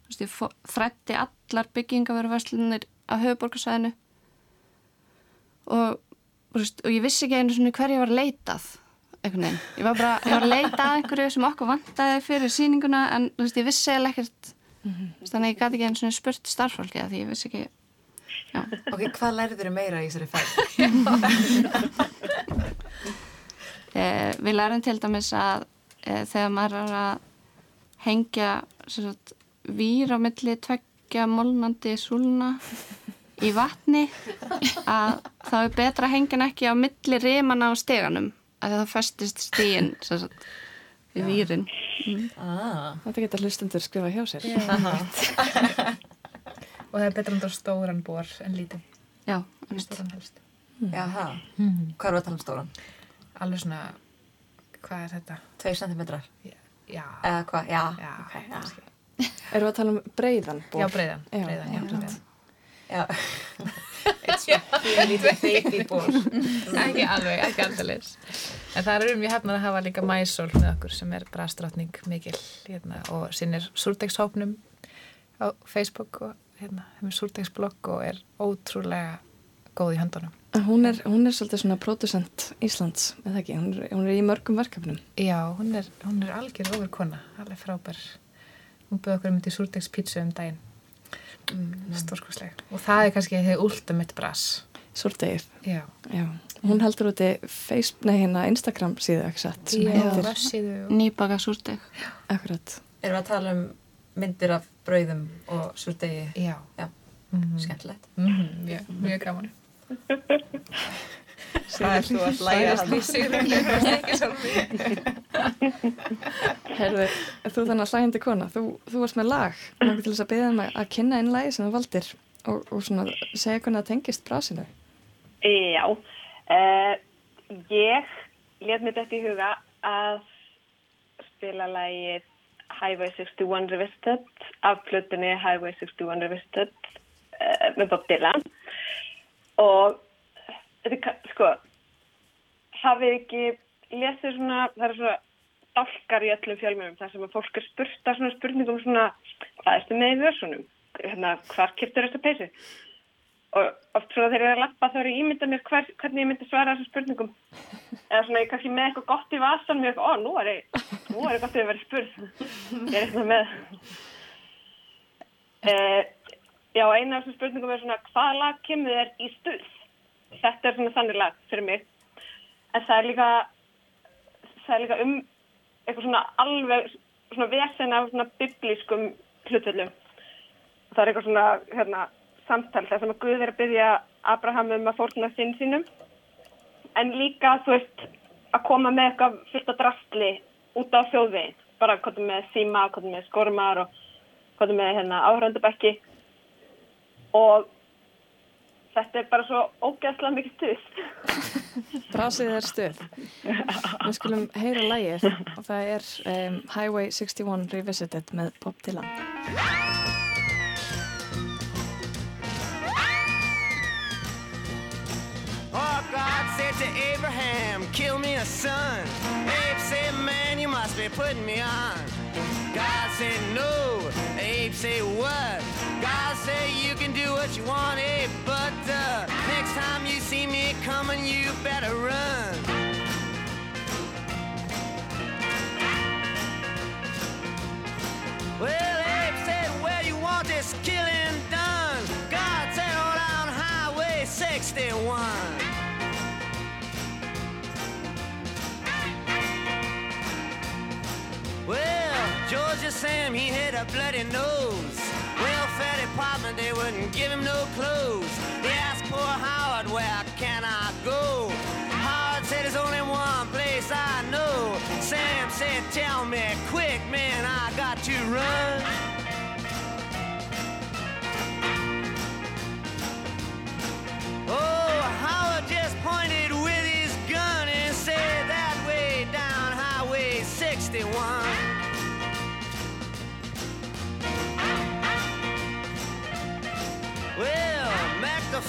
[SPEAKER 12] veist, ég þrætti allar byggingaveruverslunir á höfuborgarsvæðinu og, og ég vissi ekki einu svona hver ég var leitað einhvern veginn. Ég var bara, ég var að leita að einhverju sem okkur vantaði fyrir síninguna en veist, ég vissi eða ekkert mm -hmm. þannig að ég gæti ekki einn svona spurt starffólki að því ég vissi ekki
[SPEAKER 2] já. Ok, hvað lærið þér meira í þessari fæl?
[SPEAKER 12] eh, við lærum til dæmis að eh, þegar maður er að hengja sagt, vír á milli tveggja molnandi súluna í vatni að þá er betra að hengja ekki á milli rimana á steganum að það festist stíin við vírin.
[SPEAKER 1] Mm. ah. Þetta getur hlustendur skrifa hjá sér.
[SPEAKER 14] Og það er betra um stóran bor en lítið
[SPEAKER 12] Já,
[SPEAKER 14] stóran helst.
[SPEAKER 15] Mm. hvað er það að tala um stóran?
[SPEAKER 14] Alveg svona, hvað er þetta?
[SPEAKER 15] 2 cm
[SPEAKER 14] Já.
[SPEAKER 15] Eða hvað, já,
[SPEAKER 14] já,
[SPEAKER 15] okay, já.
[SPEAKER 1] Erum við að tala um breiðan bor?
[SPEAKER 14] Já, breiðan, breiðan, já, breiðan.
[SPEAKER 15] Já.
[SPEAKER 14] It's a lítið baby ból Ekki alveg, ekki aldrei En það er um ég hefna að hafa líka mæsól með okkur sem er brastrátning mikil hérna, og sinnir súrdegshópnum á Facebook og hérna, hefur súrdegsblogg og er ótrúlega góð í handunum
[SPEAKER 1] Hún er, hún er svolítið svona producent Íslands, eða ekki? Hún er, hún er í mörgum verkefnum.
[SPEAKER 14] Já, hún er, hún er algjör ofur kona, alveg frábær. Hún byrði okkur um til súrdegspítsu um daginn. Mm. stórkoslega og það er kannski þegar ultimate brass
[SPEAKER 1] Súrdegið
[SPEAKER 14] Já.
[SPEAKER 1] Já. Hún heldur úti Facebook, nei hérna Instagram síðu ekki satt?
[SPEAKER 14] Já,
[SPEAKER 12] Nýbaka súrdeg
[SPEAKER 1] Akkurat.
[SPEAKER 15] Erum við að tala um myndir af brauðum og súrdegi
[SPEAKER 14] Já,
[SPEAKER 15] Já.
[SPEAKER 14] Mm -hmm.
[SPEAKER 15] Skemmtilegt.
[SPEAKER 14] Mm -hmm. Já, mjög gaman
[SPEAKER 15] Það er þú að læra það
[SPEAKER 1] Herðu, þú þannig að hlægindi kona þú, þú varst með lag. Náttúrulega til þess að beða um að kynna einn lagi sem þú valdir og, og svona segja hvernig það tengist brásinu
[SPEAKER 13] Já uh, ég let mér þetta í huga að spila lagið Highway 61 Revisited af plötunni Highway 61 Revisited uh, með Bob Dylan og þetta er sko hafið ekki lesið svona það er svona dálkar í öllum fjölmjörnum þar sem að fólk er spurt að svona spurningum svona hvað erstu með í vörsunum hérna, hvað kiptur þetta peysi og oft svona þegar ég er að lappa þá er ég ímyndað mér hver, hvernig ég myndi svara þessum spurningum. Eða svona ég kannski með eitthvað gott í vasan mér, ó nú er ég nú er ég gott að vera spurð. Ég er eitthvað með uh, já eina af þessum spurningum er svona hvað lag kemur þér í stuð? Þetta er svona þannig lag fyrir mig. En það er líka það er líka um eitthvað svona alveg svona vesen af svona biblískum hlutvöldum það er eitthvað svona hérna samtal þar sem að Guð er að byggja Abraham um að fórna sinn sínum. En líka þú veist að koma með eitthvað fyrst að drastli út á þjóðveginn. Bara hvað með síma, hvað með skormar og hvað með hérna áhröndabækki og þetta er bara svo ógæðslega mikið stuð
[SPEAKER 1] Frásið er stuð Við skulum heyra lægið og það er um, Highway 61 Revisited með Bob Dylan
[SPEAKER 16] to Abraham, kill me a son. Abe said, man, you must be putting me on. God said, no. Abe said, what? Said, you can do what you want, Abe, but uh, next time you see me coming, you better run. Well, Abe said, where you want this killing done? God said, hold on Highway 61. Well, Georgia Sam, he had a bloody nose. Welfare department, they wouldn't give him no clothes. They asked poor Howard, where can I go? Howard said, there's only one place I know. Sam said,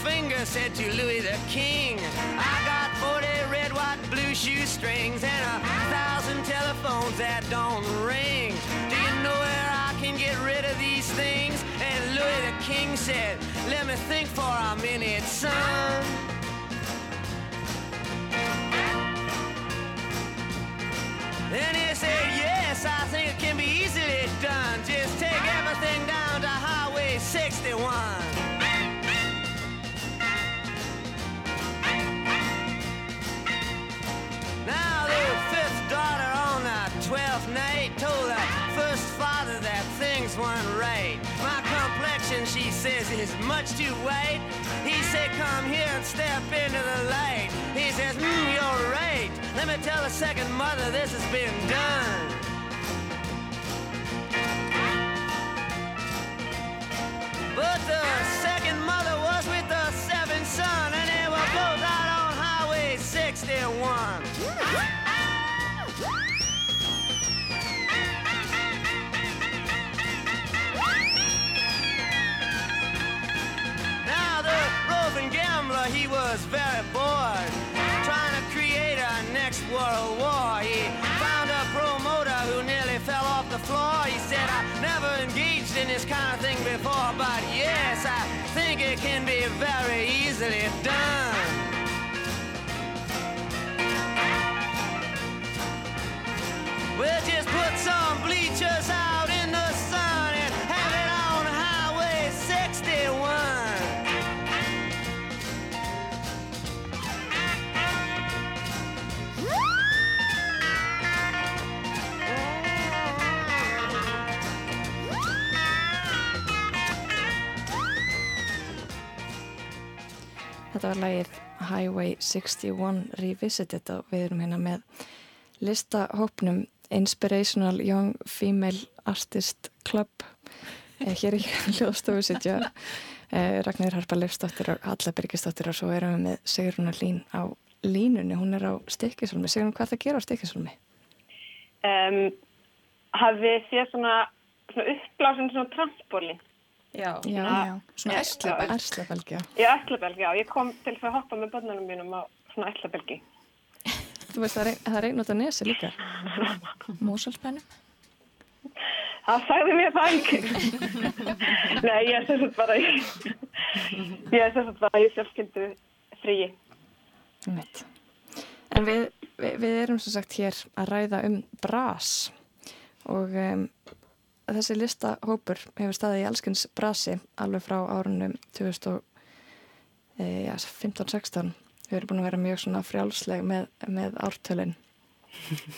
[SPEAKER 16] Finger said to Louis the King, I got 40 red, white, blue shoestrings and a thousand telephones that don't ring. Do you know where I can get rid of these things? And Louis the King said, let me think for a minute, son. Says, it's much too white. He said, come here and step into the light. He says, mm, you're right. Let me tell the second mother this has been done. But the second mother was with the seventh son, and they were both out on Highway 61. Was very bored, trying to create a next world war. He found a promoter who nearly fell off the floor. He said, I never engaged in this kind of thing before, but yes, I think it can be very easily done. We'll just put some bleachers out
[SPEAKER 1] Þetta var lægið Highway 61 Revisited og við erum hérna með listahópnum Inspirational Young Female Artist Club eh, hér í hljóðstofu sitja eh, Ragnar Harpa Leifstóttir og Halla Birgistóttir og svo erum við með Sigrun Lín á línunni, hún er á Stikkisolmi Sigrun, hvað það gera á Stikkisolmi?
[SPEAKER 13] Um, hafið þið svona, svona uppblásin svona transpólin?
[SPEAKER 3] Já,
[SPEAKER 1] Já,
[SPEAKER 3] já. Svona. Erslabelg,
[SPEAKER 1] já.
[SPEAKER 13] Já, erslabelg, já. Ég kom til að hoppa með börnunum mínum á svona erslabelgi.
[SPEAKER 1] Þú veist, það það einn út af nesi líka.
[SPEAKER 3] Músalspennu?
[SPEAKER 13] Það sagði mér það ekki. Nei, ég er þess að bara í, ég er þess að bara í sjálfskyndu fríi.
[SPEAKER 1] Mitt. En við, við, við erum sem sagt hér að ræða um bras og um, þessi listahópur hefur staðið í allskins brasi alveg frá árunum 2015-16. Við erum búin að vera mjög svona frjálsleg með, með ártölinn.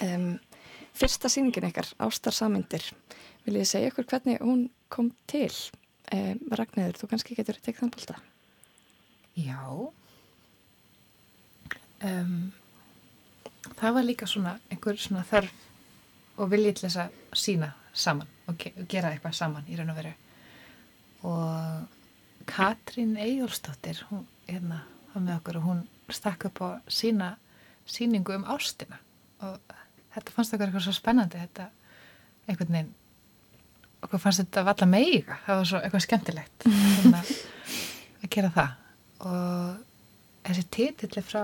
[SPEAKER 1] Um, fyrsta síningin ykkar, Ástarsamindir, vil ég segja ykkur hvernig hún kom til? Um, Ragnæður, þú kannski getur tekið þann bólta?
[SPEAKER 14] Já. Um, það var líka svona einhver svona þörf og viljið að sína saman og ge gera eitthvað saman í raun og veru. Og Katrín Eyjólfsdóttir hún hérna var með okkur og hún stakk upp á sína síningu um ástina. Og þetta fannst okkur eitthvað svo spennandi þetta einhvern veginn okkur fannst þetta valla meiga. Það var svo eitthvað skemmtilegt hérna, að gera það. Og þessi títilli frá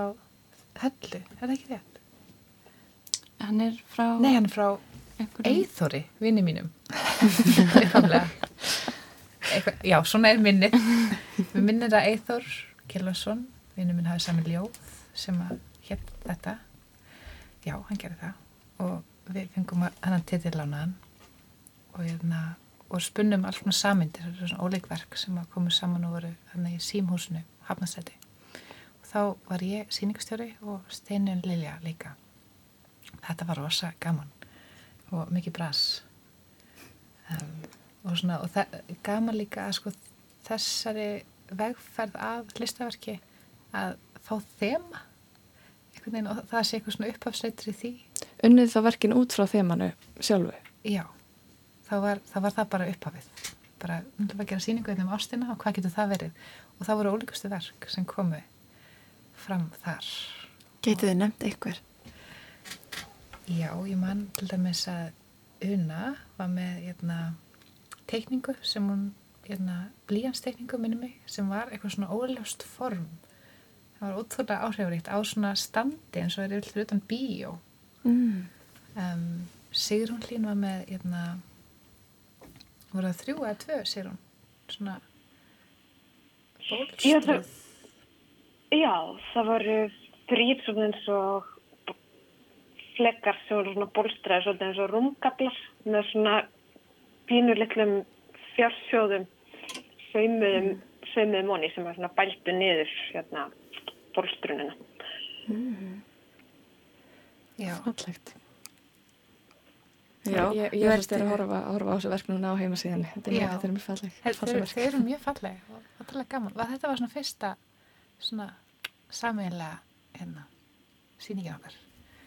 [SPEAKER 14] Hellu, er það ekki rétt?
[SPEAKER 12] Hann er frá...
[SPEAKER 14] Nei, hann er frá Eithori, vinni mínum. Eitthvað, já, svona er minnið. Við minnir að Eithor Kjelvarsson, vinni minn hafið sami ljóð sem að hétt þetta. Já, hann gerði það og við fengum hann til til lánaðan og, hérna, og spunnum alls svona samindir, þetta er svona óleikverk sem að komu saman og voru hann í símhúsinu, hafnastæti. Og þá var ég síningstjóri og Steinin Lilja líka. Þetta var rosa gaman og mikið bras um, og svona og það, gaman líka að sko þessari vegferð að listaverki að fá þema. Veginn, og það sé eitthvað svona upphafsleitur í því.
[SPEAKER 1] Unnið þá verkin út frá þemanu sjálfu?
[SPEAKER 14] Já, þá var það, var það bara upphafið. Bara umhverfum að gera síningu um ástina og hvað getur það verið? Og það voru ólíkustu verk sem komu fram þar.
[SPEAKER 2] Getið þið nefnt einhver?
[SPEAKER 14] Já, ég man til dæmis að Una var með hérna, teikningu sem hún hérna, blíjanstekningu minni mig sem var eitthvað svona óljóst form. Það var ótrúlega áhrifuríkt á svona standi eins og er yfir utan bíó.
[SPEAKER 2] Mm.
[SPEAKER 14] um, Sigrun Hlín var með hérna, voru það þrjú eða tvö Sigrun svona bólstruð
[SPEAKER 13] Já, það voru þrýr svona eins og flekkar sem voru svona bólstraði svona eins og rungablar með svona pínulitlum fjársjóðum saumuðum, saumuðum moni sem var svona bæltu niður hérna bólstrunina.
[SPEAKER 2] Mm.
[SPEAKER 14] Já.
[SPEAKER 1] Fallegt. Já, ég, ég verðist að horfa, horfa á þessu verknuna á heimasíðan þetta er, þetta er mjög falleg
[SPEAKER 14] Þeir eru mjög falleg og ótrúlega gaman og þetta var svona fyrsta svona sameinlega hérna síningi okkar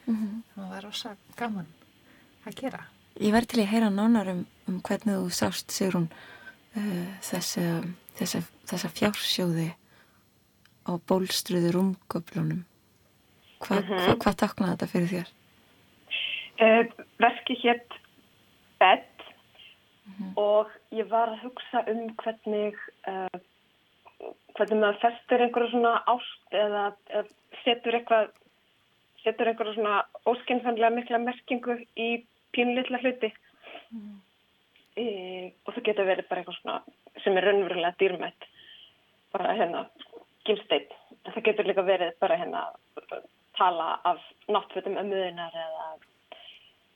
[SPEAKER 14] mm -hmm. það var rosa gaman að gera
[SPEAKER 2] Ég verði til að heyra nánar um, um hvernig þú sást Sigrun uh, þessa, þessa, þessa fjársjóði á bólstruður umgöflunum Hva, mm -hmm. hva, hvað taknaði þetta fyrir þér?
[SPEAKER 13] Uh, verki hétt bed mm -hmm. og ég var að hugsa um hvernig uh, hvernig maður festur einhverju svona ást eða, eða setur eitthvað setur einhverju svona óskynsamlega mikla merkingu í pínlilla hluti. Mm. e, og það getur verið bara eitthvað svona sem er raunverulega dýrmætt. Bara hérna gimsteit en það getur líka verið bara hérna tala af náttfötum ömmuðinar eða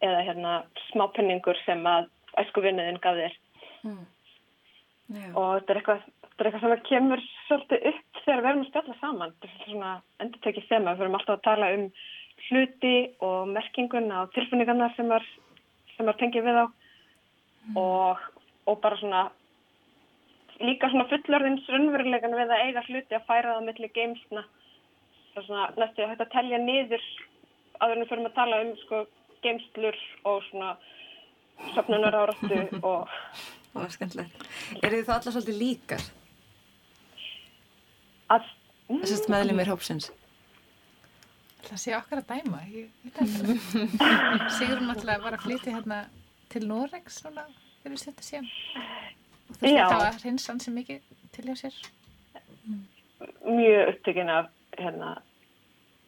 [SPEAKER 13] eða hérna smápenningur sem að æskuvinniðin gaf þér. Mm. og þetta er eitthvað þetta er eitthvað sem kemur svolítið upp þegar við erum að spjalla saman þetta er svona endur tekið þema við erum alltaf að tala um hluti og merkinguna og tilfinningarna sem sem var tengið við á mm. og, og bara svona líka svona fullorðins raunverulegan við að eiga hluti að færa það millir geimsna það er svona næstu að hægt að telja niður að við fyrir að tala um sko geimslur og svona söfnunar áratu og
[SPEAKER 2] Það var skemmtilegt. Er þið þá allar svolítið líkar?
[SPEAKER 13] Að...
[SPEAKER 2] Þessast meðlumir hópsins?
[SPEAKER 14] Það sé okkar að dæma. Ég veit ekki. Sigur náttúrulega var að flytja hérna til Noregs núna fyrir stjórnum síðan. Og þú veist það að hreinsan sem mikið til hjá sér.
[SPEAKER 13] Mjög upptökin af hérna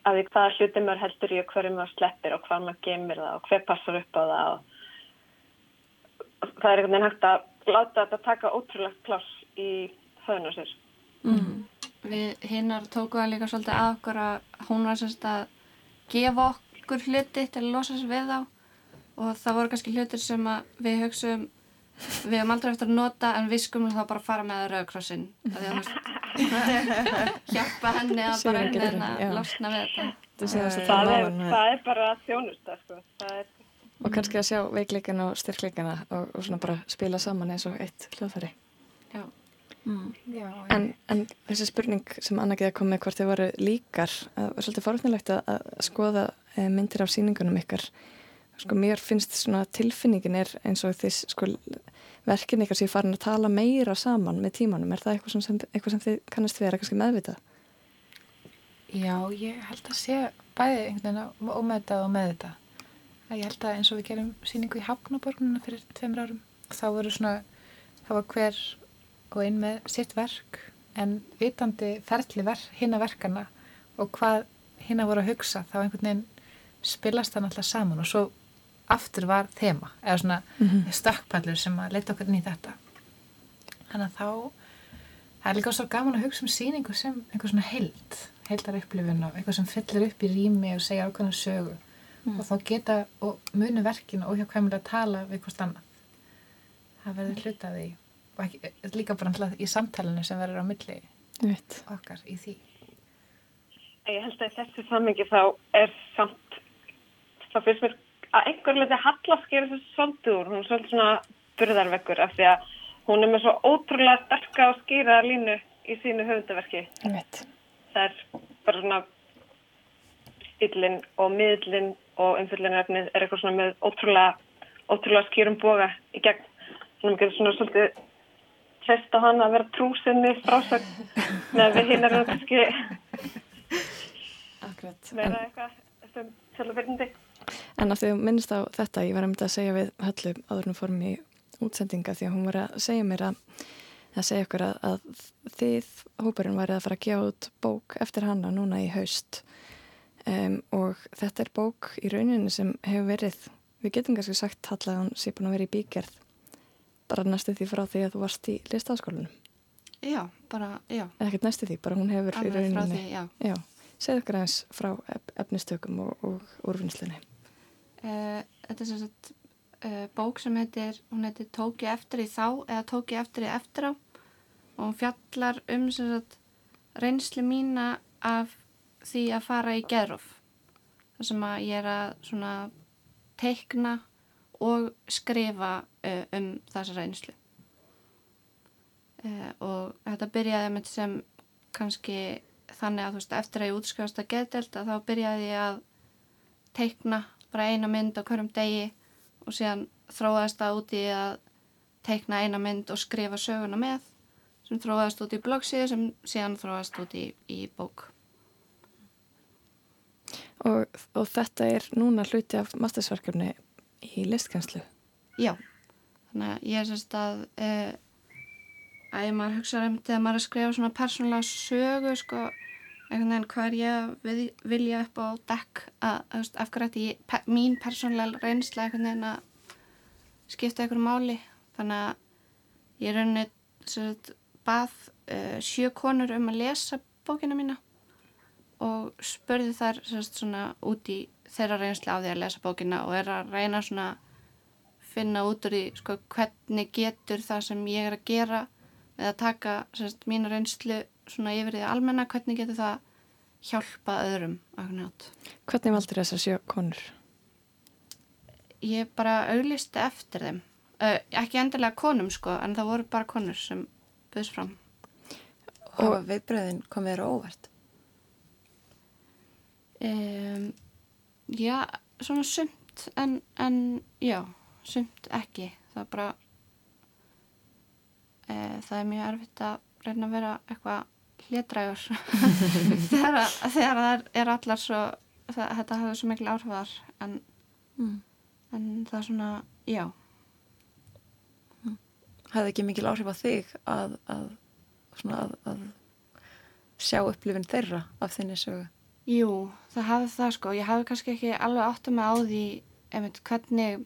[SPEAKER 13] að því hvaða hluti maður heldur í og hverju maður sleppir og hvað maður gemir það og hver passar upp á það og það er einhvern veginn hægt að láta þetta taka ótrúlegt pláss í höfðun og sér.
[SPEAKER 12] Mm. Við hinnar tóku það líka svolítið að okkur að hún var semst að gefa okkur hluti til að losa sér við á og það voru kannski hlutir sem við hugsaum við hefum aldrei eftir að nota en við skumum þá bara að fara með rauðkrossin hjálpa henni að bara einhvern veginn að losna við þetta.
[SPEAKER 13] Það er, það er bara þjónusta sko. er...
[SPEAKER 1] og kannski að sjá veikleikana og styrkleikana og, og svona bara spila saman eins og eitt hljóðfæri. Mm. já en, en þessi spurning sem Anna geða kom með hvort þið voru líkar það var svolítið forðnilegt að, að skoða eh, myndir af síningunum ykkar. Sko mér finnst svona tilfinningin er eins og því sko verkin ykkar sem ég farin að tala meira saman með tímanum, er það eitthvað sem, eitthvað sem þið kannast vera kannski meðvitað?
[SPEAKER 14] Já, ég held að sé bæði einhvern veginn ómeðvitað og meðvitað. Ég held að eins og við gerum síningu í Hafnaborgununa fyrir tveimur árum og þá voru svona, þá var hver og einn með sitt verk en vitandi ferli ver, hinn að verkana og hvað hinn að voru að hugsa þá einhvern veginn spilast það náttúrulega saman og svo aftur var þema eða svona mm -hmm. stökkpallur sem að leita okkur inn í þetta þannig að þá það er líka svo gaman að hugsa um síningu sem einhver svona held heldar upplifun og eitthvað sem fyllir upp í rými og segja ákveðna sögu mm. og þá geta og munu verkinu og hjá hverjum að tala við hvort annað það verður hlutaði og ekki, líka bara alltaf í samtalenu sem verður á milli
[SPEAKER 1] Vitt.
[SPEAKER 14] okkar í því
[SPEAKER 13] Ég held að þessu sammingi þá er samt þá finnst mér að einhver leiti Hallaskeri þessu svolítið úr, hún er svolítið svona burðarveggur af því að hún er með svo ótrúlega sterka og skýra línu í sínu höfundaverki. Það er bara svona stílinn og miðlinn og umfyllinarefnið er eitthvað svona með ótrúlega, ótrúlega skýrum boga í gegn. Svona mikið svona svolítið hlesta hann að vera trúsinni frásögn. Með við hinn erum kannski vera eitthvað sem sjálfverðindi.
[SPEAKER 1] En að minnst á þetta, ég var að mynda að segja við Höllu áðurnum fórum í útsendinga því að hún var að segja mér að að segja okkur að, að þið hóparinn væri að fara að gefa út bók eftir hana núna í haust. Um, og þetta er bók í rauninu sem hefur verið við getum kannski sagt Halla að hún sé búin að vera í bígerð bara næstu því frá því að þú varst í listaskólunum
[SPEAKER 12] Já, bara, já.
[SPEAKER 1] Ekkert næstu því, bara hún hefur
[SPEAKER 12] Alveg
[SPEAKER 1] í rauninu
[SPEAKER 12] frá því, já.
[SPEAKER 1] já. Segð okkur aðeins frá efnistökum og, og úrvinnslunni.
[SPEAKER 12] Uh, þetta er sagt uh, bók sem heitir, hún heitir Tóki eftir í þá eða Tóki eftir í eftir á. Og hún fjallar um sem sagt reynslu mína af því að fara í geruf þar sem að ég er að svona teikna og skrifa uh, um þessa reynslu. Uh, og þetta byrjaði með sem kannski þannig að þú veist eftir að ég útskjáðast að getelt að þá byrjaði ég að teikna bara eina mynd á hverjum degi og síðan þróaðist það út í að teikna eina mynd og skrifa söguna með sem þróaðist út í bloggsíðu sem síðan þróaðist út í, í bók.
[SPEAKER 1] Og, og þetta er núna hluti af mastersverkefni í listkenslu
[SPEAKER 12] Já, þannig að ég er sérst að uh, að ég maður hugsa um þegar maður er að skrifa svona persónulega sögu sko, einhvern veginn hvað er ég að vilja upp á dekk að, að af hverju ætti ég, pe, mín persónulega reynsla einhvern veginn að skipta einhverju máli? Þannig að ég er rauninni sérst, bað uh, sjö konur um að lesa bókina mína og spurði þar sérst, svona út í þeirra reynsli á því að lesa bókina og er að reyna svona finna út úr því sko, hvernig getur það sem ég er að gera eða taka sérst, mínu reynslu svona yfir því almenna, hvernig getur það hjálpa öðrum að.
[SPEAKER 1] Hvernig valdur þessar sjö konur?
[SPEAKER 12] Ég bara auglisti eftir þeim. Uh, ekki endilega konum sko, en það voru bara konur sem buðs fram.
[SPEAKER 2] Og viðbröðin komið þér óvart?
[SPEAKER 12] Um, já, svona sumt, en, en já, sumt ekki. Það er bara e, það er mjög erfitt að reyna að vera eitthvað hlétrægur þegar, þegar það er allar svo það, þetta hafður svo miklu áhrifar en, mm. en það er svona, já
[SPEAKER 2] mm. Hafði ekki mikil áhrif á þig að, að, að, að sjá upplifin þeirra af þinni sögu?
[SPEAKER 12] Jú, það hafði það sko. Ég hafði kannski ekki alveg áttu mig á því einmitt hvernig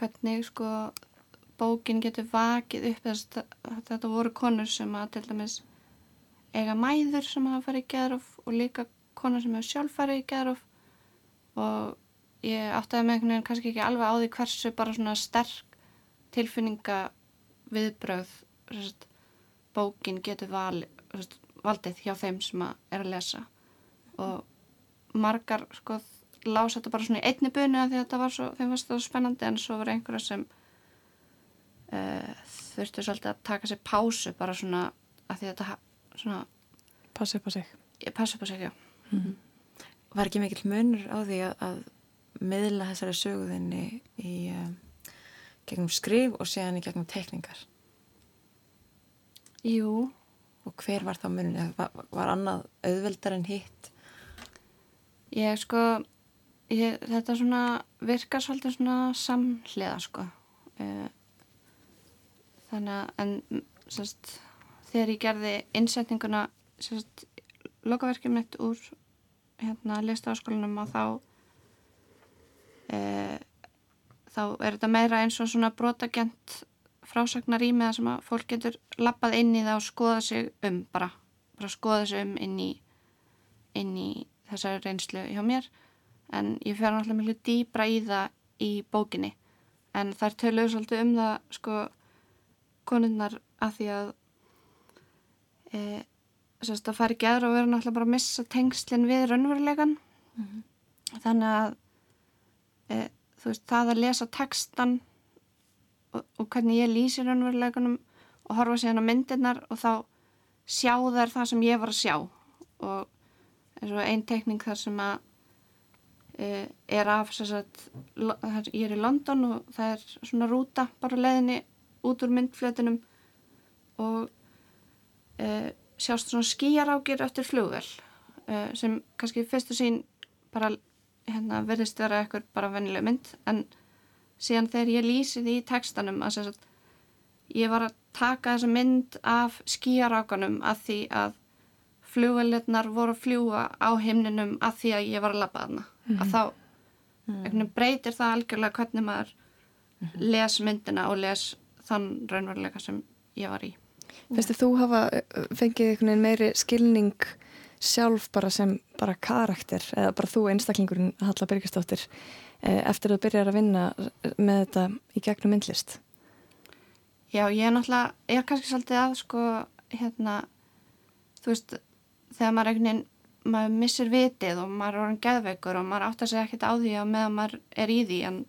[SPEAKER 12] hvernig sko bókin getur vakið upp þess að þetta voru konur sem að til dæmis eiga mæður sem hafa farið í geðróf og líka konur sem hefur sjálf farið í geðróf og ég áttaði með einhvern veginn kannski ekki alveg á því hversu bara svona sterk tilfinninga viðbröð bókin getur val, sérst, valdið hjá þeim sem að er að lesa og margar sko lása þetta bara svona í einni bunu að því að þetta var svo, þeim var þetta spennandi en svo var einhverja sem uh, þurftu svolítið að taka sér pásu bara svona að því að þetta svona
[SPEAKER 1] Passu upp á sig
[SPEAKER 12] Passu upp á sig, já mm -hmm.
[SPEAKER 2] Var ekki mikill munur á því að, að miðla þessari söguðinni í um, gegnum skrif og séðan í gegnum teikningar?
[SPEAKER 12] Jú
[SPEAKER 2] Og hver var þá munur? Var, var annað auðveldar en hitt?
[SPEAKER 12] Ég sko ég, þetta svona virkar svolítið svona samhliða sko uh, þannig að en sérst, þegar ég gerði innsetninguna lokaverkjum mitt úr hérna listafaskólanum og þá e, þá er þetta meira eins og svona brotagent frásagnar í með það sem að fólk getur lappað inn í það og skoða sig um bara, bara skoða sig um inn í inn í þessari reynslu hjá mér. En ég fer náttúrulega miklu dýbra í það í bókinni. En þær töluðu svolítið um það sko konunnar að því að e, sérst, að fara ekki aðra og vera náttúrulega bara að missa tengslinn við raunverulegan mm -hmm. þannig að e, þú veist, það að lesa textan og, og hvernig ég lýsi raunveruleganum og horfa síðan á myndirnar og þá sjá þær það sem ég var að sjá. Og eins og einn tekning þar sem að e, er af sagt, ég er í London og það er svona rúta bara leðinni út úr myndflötunum og uh, sjást svona skýjarákir eftir flugvel uh, sem kannski fyrstu sín bara hérna, verðist vera eitthvað bara vennileg mynd en síðan þegar ég lýsi því í textanum að sagt, ég var að taka þessa mynd af skýjarákanum að því að flugvelirnar voru að fljúa á himninum að því að ég var að lappa þarna mm -hmm. að þá mm -hmm. breytir það algjörlega hvernig maður mm -hmm. les myndina og les þann raunveruleika sem ég var í.
[SPEAKER 1] Fyrstu þú hafa fengið einhvern meiri skilning sjálf bara sem bara karakter eða bara þú einstaklingurinn Halla Byrkistóttir eftir að þú byrjar að vinna með þetta í gegnum myndlist?
[SPEAKER 12] Já, ég er náttúrulega, ég er kannski svolítið að sko, hérna, þú veist, þegar maður einhvern veginn maður missir vitið og maður er orðin geðveikur og maður áttar sig ekkert á því að meðan maður er í því en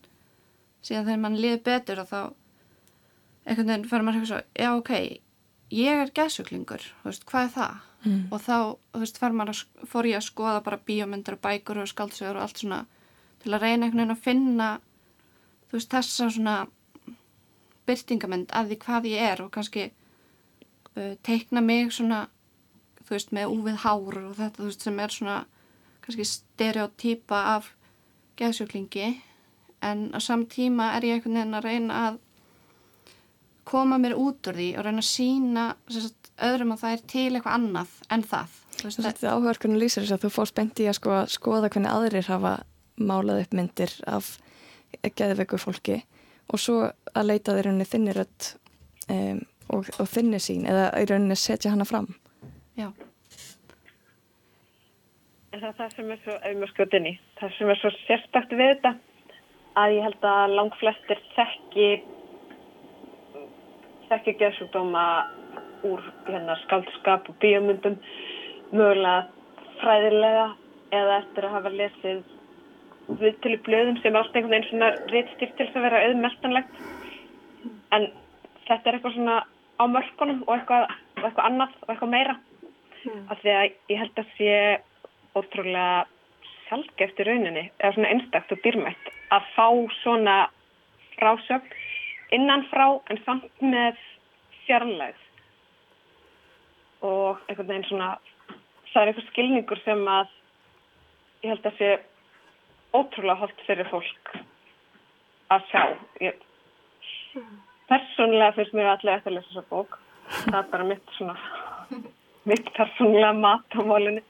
[SPEAKER 12] síðan þegar maður liður betur og þá einhvern veginn fyrir maður að hugsa, já ok ég er geðsuglingur, veist, hvað er það? Mm. og þá, þú veist, maður að, fór ég að skoða bara bíómyndir og bækur og skaldsögur og allt svona til að reyna einhvern veginn að finna þú veist, þessa svona byrtingament af því hvað ég er og kannski uh, teikna mig svona þú veist, með úvið hár og þetta, þú veist, sem er svona kannski stereotýpa af geðsjöklingi en á samtíma er ég einhvern veginn að reyna að koma mér út úr því og reyna að sína sagt, öðrum að það er til eitthvað annað en það.
[SPEAKER 1] Þú veist, áhverkunum lýsir þess að þú fórst beint í að sko, skoða hvernig aðrir hafa málað upp myndir af geðveiku fólki og svo að leita þeir rauninni þinni rött um, og, og þinni sín eða í rauninni setja hana fram
[SPEAKER 12] Já.
[SPEAKER 13] En það er það sem er svo, í, það sem er svo sérstakt við þetta, að ég held að lang flestir þekki, þekki geðsjúkdóma úr hérna, skaldskap og bíomundum, mögulega fræðilega eða eftir að hafa lesið við til í blöðum sem ást einhvern veginn svona réttstýrt til að vera auðmeltanlegt. En þetta er eitthvað svona á mörkunum og eitthvað, og eitthvað annað og eitthvað meira mm. af því að ég held að sé ótrúlega sjálfgeft í rauninni, eða svona einstakt og dýrmætt að fá svona frásögn innanfrá en samt með fjarlægð og einhvern veginn svona það er eitthvað skilningur sem að ég held að sé ótrúlega holdt fyrir fólk að sjá ég, persónulega finnst mér allir eftir að lesa þessa bók það er bara mitt svona mitt persónulega mat á mólunni.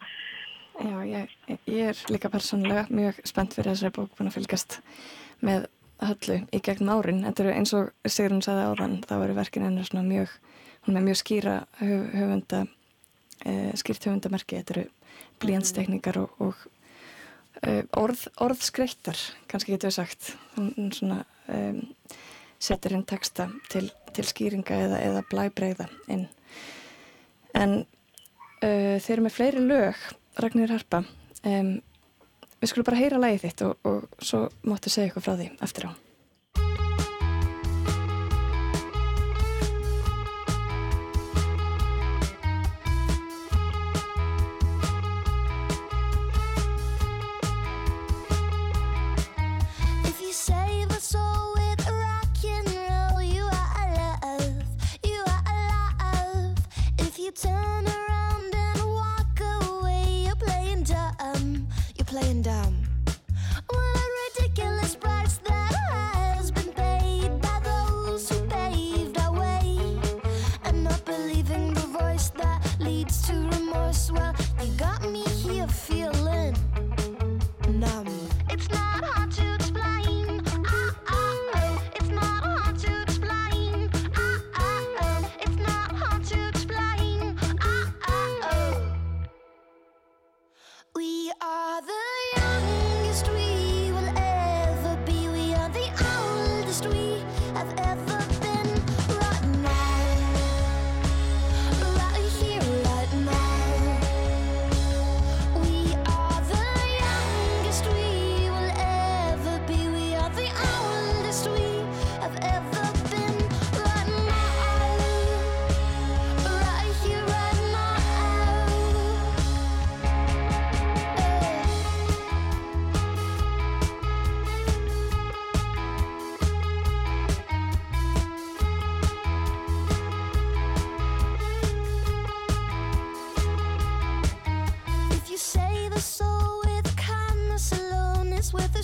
[SPEAKER 1] Já, ég, ég er líka persónulega mjög spennt fyrir þessari bók búin að fylgast með höllu í gegn árin. Þetta eru eins og Sigrun saði áðan, þá eru verkin ennur svona mjög, hún er mjög skýra höf, höfunda, eh, skýrt höfundamerki. Þetta eru blíjanstekningar og, og orð, orðskreittar, kannski getur við sagt. Hún svona um, setur inn texta til, til skýringa eða, eða blæbreyða inn. En uh, þeir eru með fleiri lög Ragnir Harpa um, við skulum bara heyra lægið þitt og, og svo máttu segja eitthvað frá því eftir á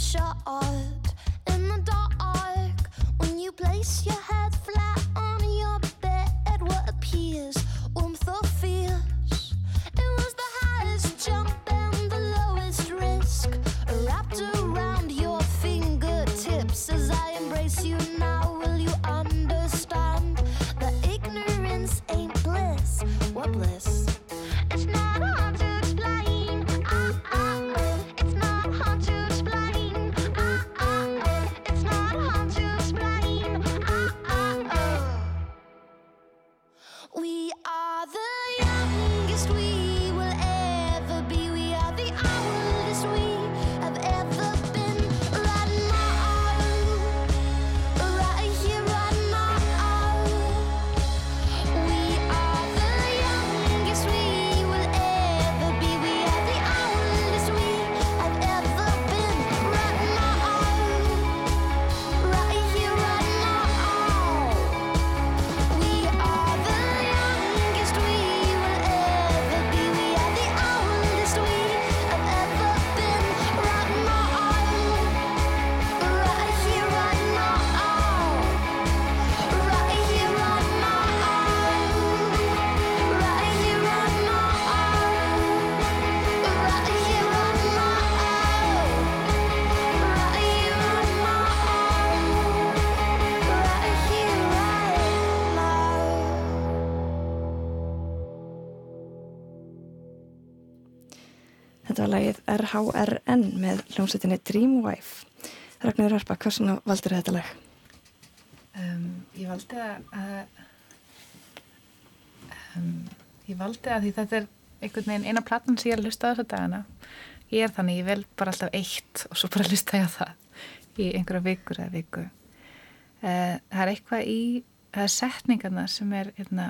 [SPEAKER 1] shot RHRN með hljómsveitinni Dreamwife. Ragnar Rörpa, hversuna valdur þetta lag?
[SPEAKER 14] Um, ég valdi að um, ég valdi að því þetta er einhvern veginn eina platan sem ég er að hlusta á þessa dagana. Ég er þannig, ég vel bara alltaf eitt og svo bara hlusta ég á það í einhverja vikur eða viku. Uh, það er eitthvað í, það er setningarna sem er, hérna,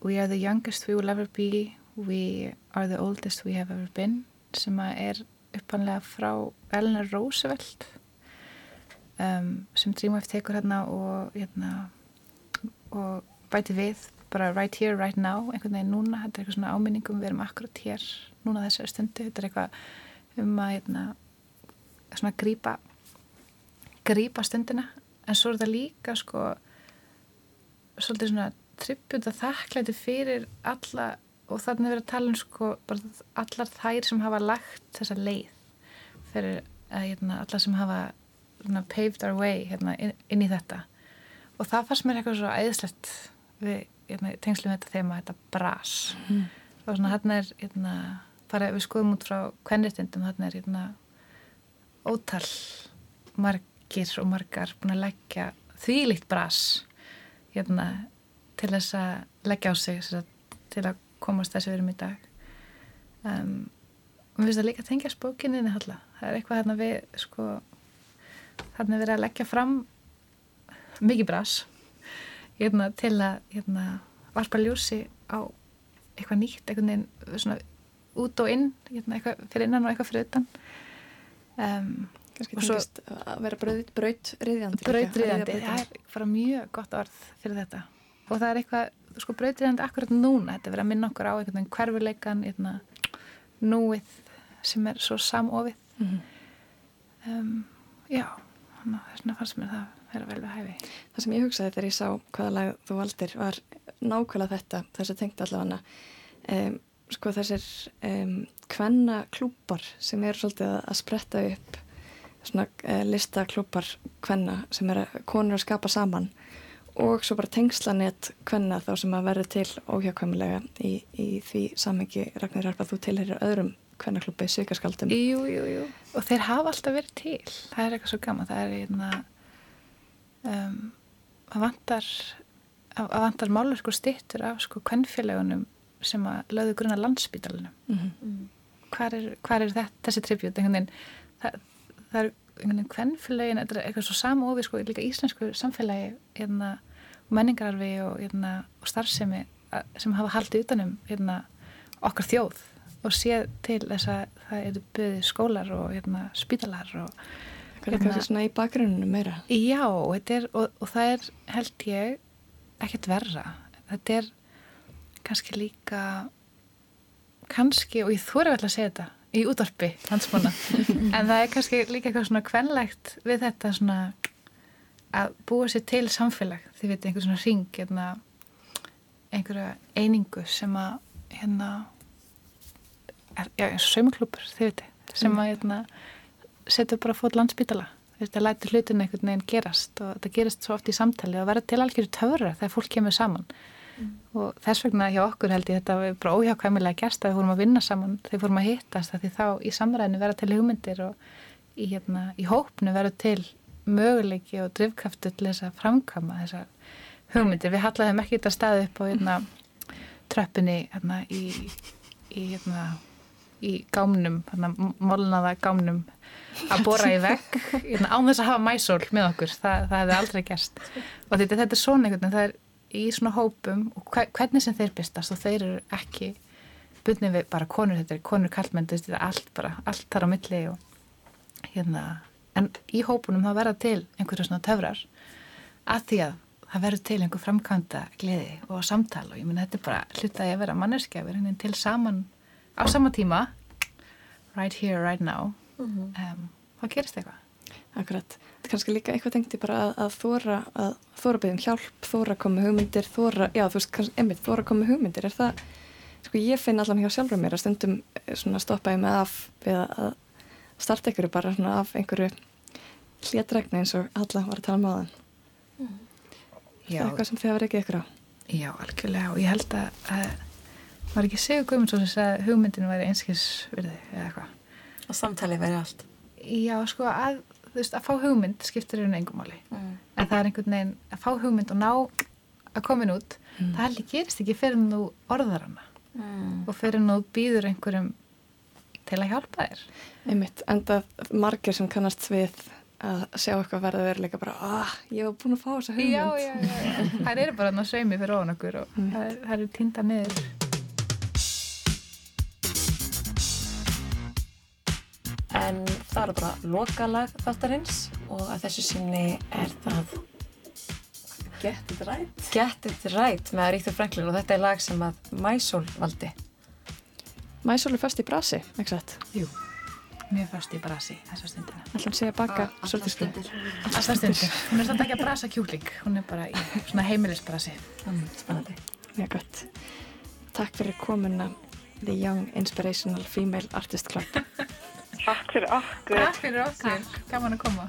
[SPEAKER 14] We are the youngest we will ever be We are the oldest we have ever been sem er uppanlega frá Eleanor Roosevelt um, sem Dreamwife tekur hérna og, hérna og bæti við bara right here, right now, einhvern veginn núna. Þetta er eitthvað svona áminningum, við erum akkurat hér núna þessari stundu, þetta er eitthvað um að hérna, svona grípa grípa stundina. En svo er þetta líka sko svolítið svona trippjúta þakklæti fyrir alla og þannig að vera að tala um sko allar þær sem hafa lagt þessa leið fyrir að hérna, allar sem hafa hérna, paved our way hérna, inn, inn í þetta og það fannst mér eitthvað svo æðislegt við hérna, tengslum þetta þema þetta bras mm. og svona hann er hérna, bara við skoðum út frá kvennritindum hann er hérna ótal margir og margar búin að leggja þvílikt bras hérna til þess að leggja á sig til að komast þessi verum í dag. Um, og við finnst að líka tengja spókinni það er eitthvað hérna við sko hérna við erum að leggja fram mikið bras hérna, til að hérna, varpa ljósi á eitthvað nýtt eitthvað nefn svona út og inn hérna, eitthvað fyrir innan og eitthvað fyrir utan. Um,
[SPEAKER 1] kannski tengist að vera brautriðjandi
[SPEAKER 14] brautriðjandi, það er bara mjög gott orð fyrir þetta. Og það er eitthvað sko brautriðandi akkurat núna, þetta verður að minna okkur á einhvern veginn hverfuleikan, einhvern núið sem er svo samofið mm -hmm. um, já að þess vegna fannst mér það vera vel við hæfi.
[SPEAKER 1] Það sem ég hugsaði þegar ég sá hvaða lag þú valdir var nákvæmlega þetta, þess að tengta allavega um, sko þessir um, kvenna klúpar sem eru svolítið að spretta upp svona uh, listaklúpar kvenna sem eru konur að skapa saman og svo bara tengslanett hvenna þá sem að verður til óhjákvæmulega í, í því samengi Ragnar Rarpa þú tilherir öðrum hvennaklubbi sykarskaldum
[SPEAKER 14] Jú, jú, jú, og þeir hafa alltaf verið til. Það er eitthvað svo gaman. Það er einna um, að vantar að vantar málur sko stittur af sko hvennfélagunum sem að lögðu grunna landsbítalunum mhm. mm. -hmm. hvað er, hvar er þetta, þessi tribut það, það er hvennfélagin, þetta er eitthvað svo samofið sko, líka íslensku samfélagi hérna, menningararfi og, hérna, og starfsemi sem hafa haldið utanum hérna, okkar þjóð og séð til þess að það eru byggðið skólar og hérna, spítalar og
[SPEAKER 1] er kannski svona í bakgruninu meira.
[SPEAKER 14] Já, er, og, og það er held ég ekkert verra. Þetta er kannski líka kannski, og ég þóri vel að segja þetta í útvarpi hansmanna en það er kannski líka eitthvað svona kvenlegt við þetta svona að búa sér til samfélag. Þið veitir einhver svona ring hérna, einhverja einingu sem að hérna er, já eins og saumaklúpur þið veitir sem að hérna setur bara fót landsbytala þú veist að læti hlutin einhvern veginn gerast og þetta gerist svo oft í samtali og verða til algjörðu töfra þegar fólk kemur saman. mm. Og þess vegna hjá okkur held ég þetta var bara óhjákvæmilega gerst að við fórum að vinna saman þegar fórum að hittast því þá í samræðinu verða til hugmyndir og í, hérna, í hópnu verða til möguleiki og drivkraftu til þess að framkama þessar hugmyndir. Við hallaðum ekki þetta stað upp á hérna, tröppinni hérna, í, í, hérna, í gámnum molnaða gámnum að bóra í vekk hérna, án þess að hafa mæsól með okkur. Það, það hefði aldrei gerst. Og þetta, þetta er svona einhvern veginn það er í svona hópum og hvernig sem þeir byrstast og þeir eru ekki byrnið við bara konur, þetta er konur kallmenn þetta er allt bara, allt þar á milli og hérna en í hópunum þá verða til einhverju svona töfrar að því að það verður til einhver framkvæmda gleði og samtal og ég minna þetta er bara hlutaði að vera manneskjafir til saman á sama tíma right here, right now mm -hmm. um, þá gerist eitthvað
[SPEAKER 1] Akkurat, kannski líka eitthvað tengti bara að, að þóra að þóra byggjum hjálp, þóra komi hugmyndir þóra, já þú veist, kannski, einmitt, þóra komi hugmyndir er það, sko ég finn allan hjá sjálfur mér að stundum eh, svona stoppa ég með af við að starta ykkur bara svona af einhverju hlétregna eins og alla var að tala um aðan mm. það er eitthvað sem þið hafa reykið ykkur á
[SPEAKER 14] Já, algjörlega og ég held að, að
[SPEAKER 17] var ekki Sigur Guðmundsson sem sagði hugmyndinu væri einskilsverði eða eitthvað.
[SPEAKER 2] Að samtalið væri allt.
[SPEAKER 17] Já, sko, að, veist, að fá hugmynd skiptir einu engumáli. Mm. En það er einhvern veginn að fá hugmynd og ná að komin út, mm. það heldur gerist ekki fyrir nú orðar hana. Mm. Og fyrir nú býður einhverjum til að hjálpa þér.
[SPEAKER 1] Einmitt, enda margir sem kannast við að sjá eitthvað verða veruleika bara ah, ég hef búin að fá þessa hugmynd
[SPEAKER 17] Já, já, já, það er bara að sveimi fyrir ofan okkur og það er týnda niður
[SPEAKER 2] En það eru bara lokalag þáttarins og að þessu sinni er það
[SPEAKER 1] Get It Right
[SPEAKER 2] Get It Right með Ríktur Franklin og þetta er lag sem að Mæsól valdi
[SPEAKER 1] Mæsól er fast í brasi, ekki satt?
[SPEAKER 17] Jú mjög fast í brasi þessa stundina.
[SPEAKER 1] Alltaf sé að baka
[SPEAKER 17] svolítið stundir. Alltaf stundir. Hún er svolítið ekki að brasa kjúling, hún er bara í svona heimilisbrasi.
[SPEAKER 2] Mm, spennandi.
[SPEAKER 1] Mjög gott. Takk fyrir komuna The Young Inspirational Female Artist Club.
[SPEAKER 13] Takk fyrir okkur.
[SPEAKER 17] Takk fyrir okkur. Gaman að koma.